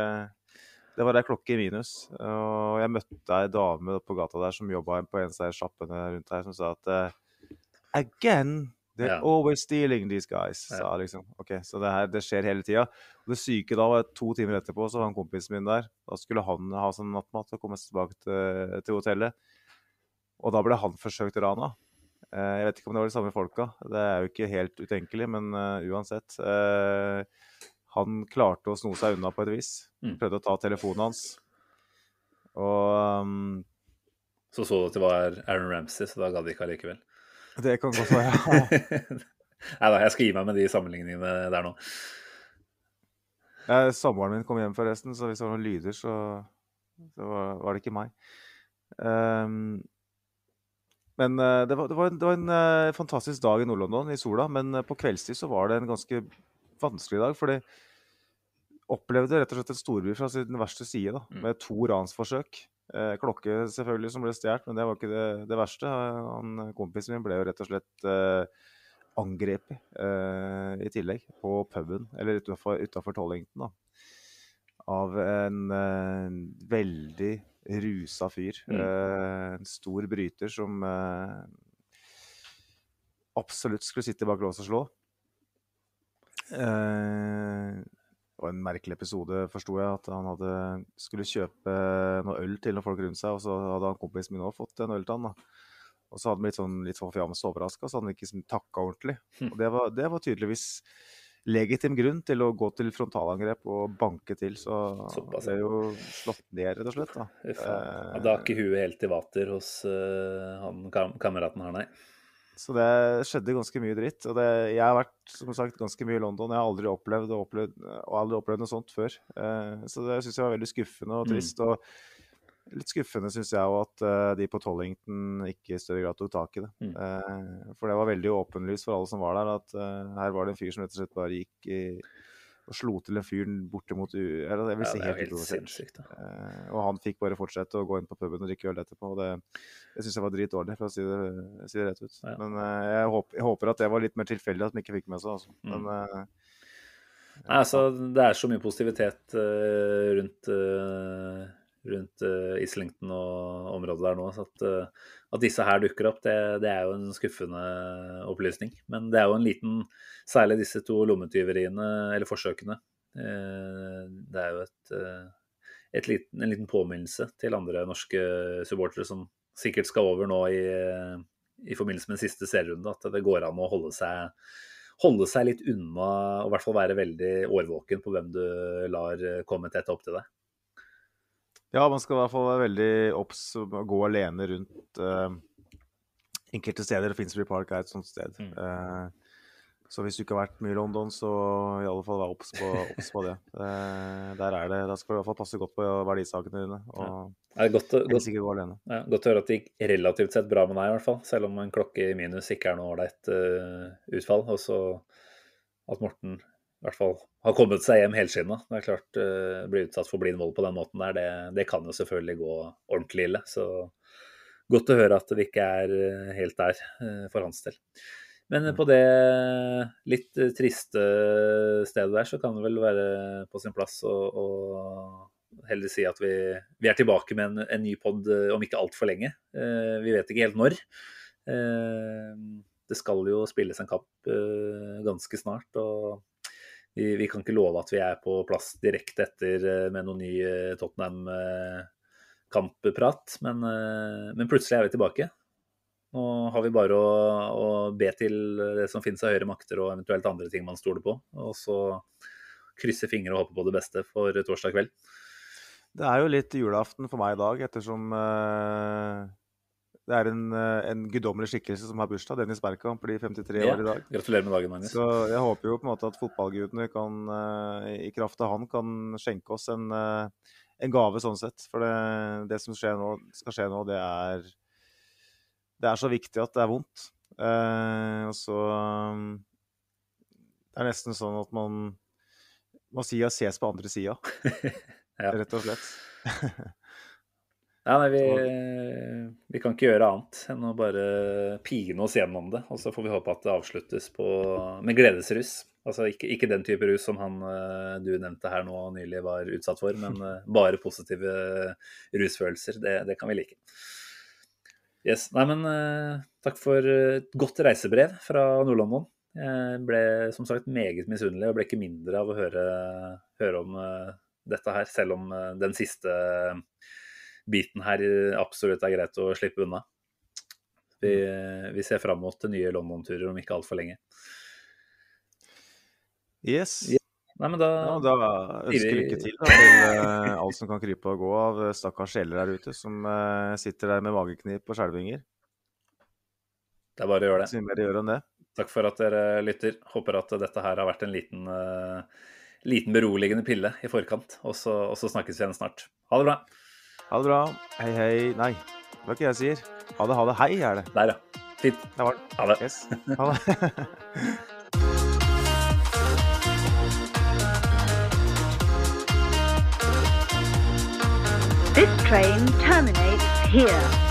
det var ei klokke i minus. Og jeg møtte ei dame på gata der som jobba på en av sjappene rundt her, som sa at uh, Again! They're yeah. always stealing these guys. Yeah. Sa liksom. Ok, Så det her det skjer hele tida. Det syke da var at to timer etterpå så var han kompisen min der. Da skulle han ha sånn nattmat og komme seg tilbake til, til, hotellet. Og da ble han forsøkt rana. Uh, jeg vet ikke om det var de samme folka. Det er jo ikke helt utenkelig, men uh, uansett. Uh, han klarte å sno seg unna på et vis. Mm. Prøvde å ta telefonen hans. Og um, Så så du at det var Aaron Ramsey, så da gadd de ikke allikevel? Det kan godt være. Nei da, jeg skal gi meg med de sammenligningene der nå. Eh, Samboeren min kom hjem forresten, så hvis det var noen lyder, så, så var, var, det ikke meg. Um, men uh, det, var, det, var en, det, var, en uh, fantastisk dag i Nord-London, i sola. Men uh, på kveldstid så var det en ganske vanskelig i dag. fordi opplevde rett og slett en storby fra sin verste side, da, mm. med to ransforsøk. Eh, klokke selvfølgelig som ble stjålet, men det var ikke det, det verste. Han, kompisen min ble jo rett og slett eh, angrepet eh, i tillegg, på puben, eller utafor Tollington, da. Av en eh, veldig rusa fyr. Mm. Eh, en stor bryter som eh, absolutt skulle sitte bak lås og slå. Eh, det var en merkelig episode, forsto jeg. At han hadde, skulle kjøpe noe øl til noen folk rundt seg, og så hadde han kompisen min òg fått en øl til han. da. Og så hadde han blitt sånn, litt sånn forfjammet overraska, så han ikke takka ordentlig. Hm. Og det var, det var, tydeligvis legitim grunn til å gå til frontalangrep og banke til. Så Såpass. er jo slått ned, rett og slett. Da, uh, da er ikke huet helt i vater hos uh, han kam kameraten her, nei. Så det skjedde ganske mye dritt. Og det, jeg har vært som sagt, ganske mye i London. Jeg har aldri opplevd, opplevd, aldri opplevd noe sånt før. Uh, så det syns jeg var veldig skuffende og mm. trist. Mm. Og litt skuffende syns jeg òg at uh, de på Tollington ikke i større grad tok tak i det. Mm. Uh, for det var veldig åpenlyst for alle som var der, at her var det en fyr som rett og slett bare gikk i og slo til en fyr bortimot eller, jeg vil si ja, helt, helt sinnssykt. Uh, og han fikk bare fortsette å gå inn på puben og drikke øl etterpå. og Det, det syns jeg var dritdårlig, for å si det, si det rett ut. Ja. Men uh, jeg, håper, jeg, håper, at det var litt mer tilfeldig at de ikke fikk med seg. Altså. Mm. Men uh, Nei, altså, det er så mye positivitet uh, rundt, uh, rundt uh, Islington og området der nå. så at, at disse her dukker opp, det, det, er jo en skuffende opplysning. Men det er jo en liten Særlig disse to lommetyveriene, eller forsøkene. det er jo et, et liten, en liten påminnelse til andre norske supportere som sikkert skal over nå i, i forbindelse med den siste serierunde, at det går an å holde seg holde seg litt unna og i hvert fall være veldig årvåken på hvem du lar komme tett opp til deg. Ja, man skal i hvert fall være veldig obs og gå alene rundt uh, enkelte steder. Finsbury Park er et sånt sted. Mm. Uh, så hvis du ikke har vært mye i London, så i alle fall vær obs på, på, det. Uh, der er det. Da skal du i hvert fall passe godt på verdisakene dine. og ja. Det er godt, godt, ja, godt, å høre at det gikk relativt sett bra med deg, i hvert fall. Selv om en klokke i minus ikke er noe ålreit uh, utfall. Og så at Morten i hvert fall har kommet seg hjem helskinna. Det er klart, uh, bli utsatt for blind vold på den måten der, det, det, kan jo selvfølgelig gå ordentlig ille. Så godt å høre at det ikke er uh, helt der uh, for hans del. Men på det litt triste stedet der, så kan det vel være på sin plass å, å heller si at vi, vi er tilbake med en, en ny pod eh, om ikke altfor lenge. Uh, vi vet ikke helt når. Uh, det skal jo spilles en kapp eh, ganske snart. og vi, vi, kan ikke love at vi er på plass direkte etter eh, med noen ny eh, Tottenham-kampprat, men, men, plutselig er vi tilbake. Nå har vi bare å, å be til det som finnes av høyere makter og eventuelt andre ting man stoler på. Og så krysse fingre og håpe på det beste for torsdag kveld. Det er jo litt julaften for meg i dag, ettersom uh, det er en, uh, en guddommelig skikkelse som har bursdag. Dennis Berkamp blir 53 ja. år i dag. Gratulerer med dagen, Magnus. Så jeg håper jo på en måte at fotballgudene kan, uh, i kraft av han, kan skjenke oss en, en gave sånn sett. For det, det som nå, skal skje nå, det er Det er så viktig at det er vondt. og så Det er nesten sånn at man må si at ses på andre sida. ja. rett og slett. ja, nei, vi, vi, kan ikke gjøre annet enn å bare pine oss gjennom det. Og så får vi håpe at det avsluttes på, med gledesrus. Altså ikke, ikke, den type rus som han eh, du nevnte her nå nylig var utsatt for, men eh, bare positive rusfølelser. Det, det kan vi like. Yes. Nei, men uh, takk for et godt reisebrev fra Nord-London. Jeg ble som sagt meget misunnelig og ble ikke mindre av å høre, høre om dette her, selv om den siste biten her absolutt er greit å slippe unna. Vi, mm. vi ser fram mot nye London-turer om ikke altfor lenge. Yes. Nei, men da, ja, da ønsker lykke til da, til uh, alt som kan krype og gå av stakkars sjeler der ute som uh, sitter der med mageknip og skjelvinger. Det er bare å gjøre det. Mer gjøre enn det. Takk for at dere lytter. Håper at dette her har vært en liten uh, liten beroligende pille i forkant. Og så, og så snakkes vi igjen snart. Ha det bra. Ha det bra. Hei, hei. Nei, det var ikke jeg sier. Ha det, ha det. Hei, er det. Der, ja. Fint. Det var det. Ha det. Yes. Ha det. This train terminates here.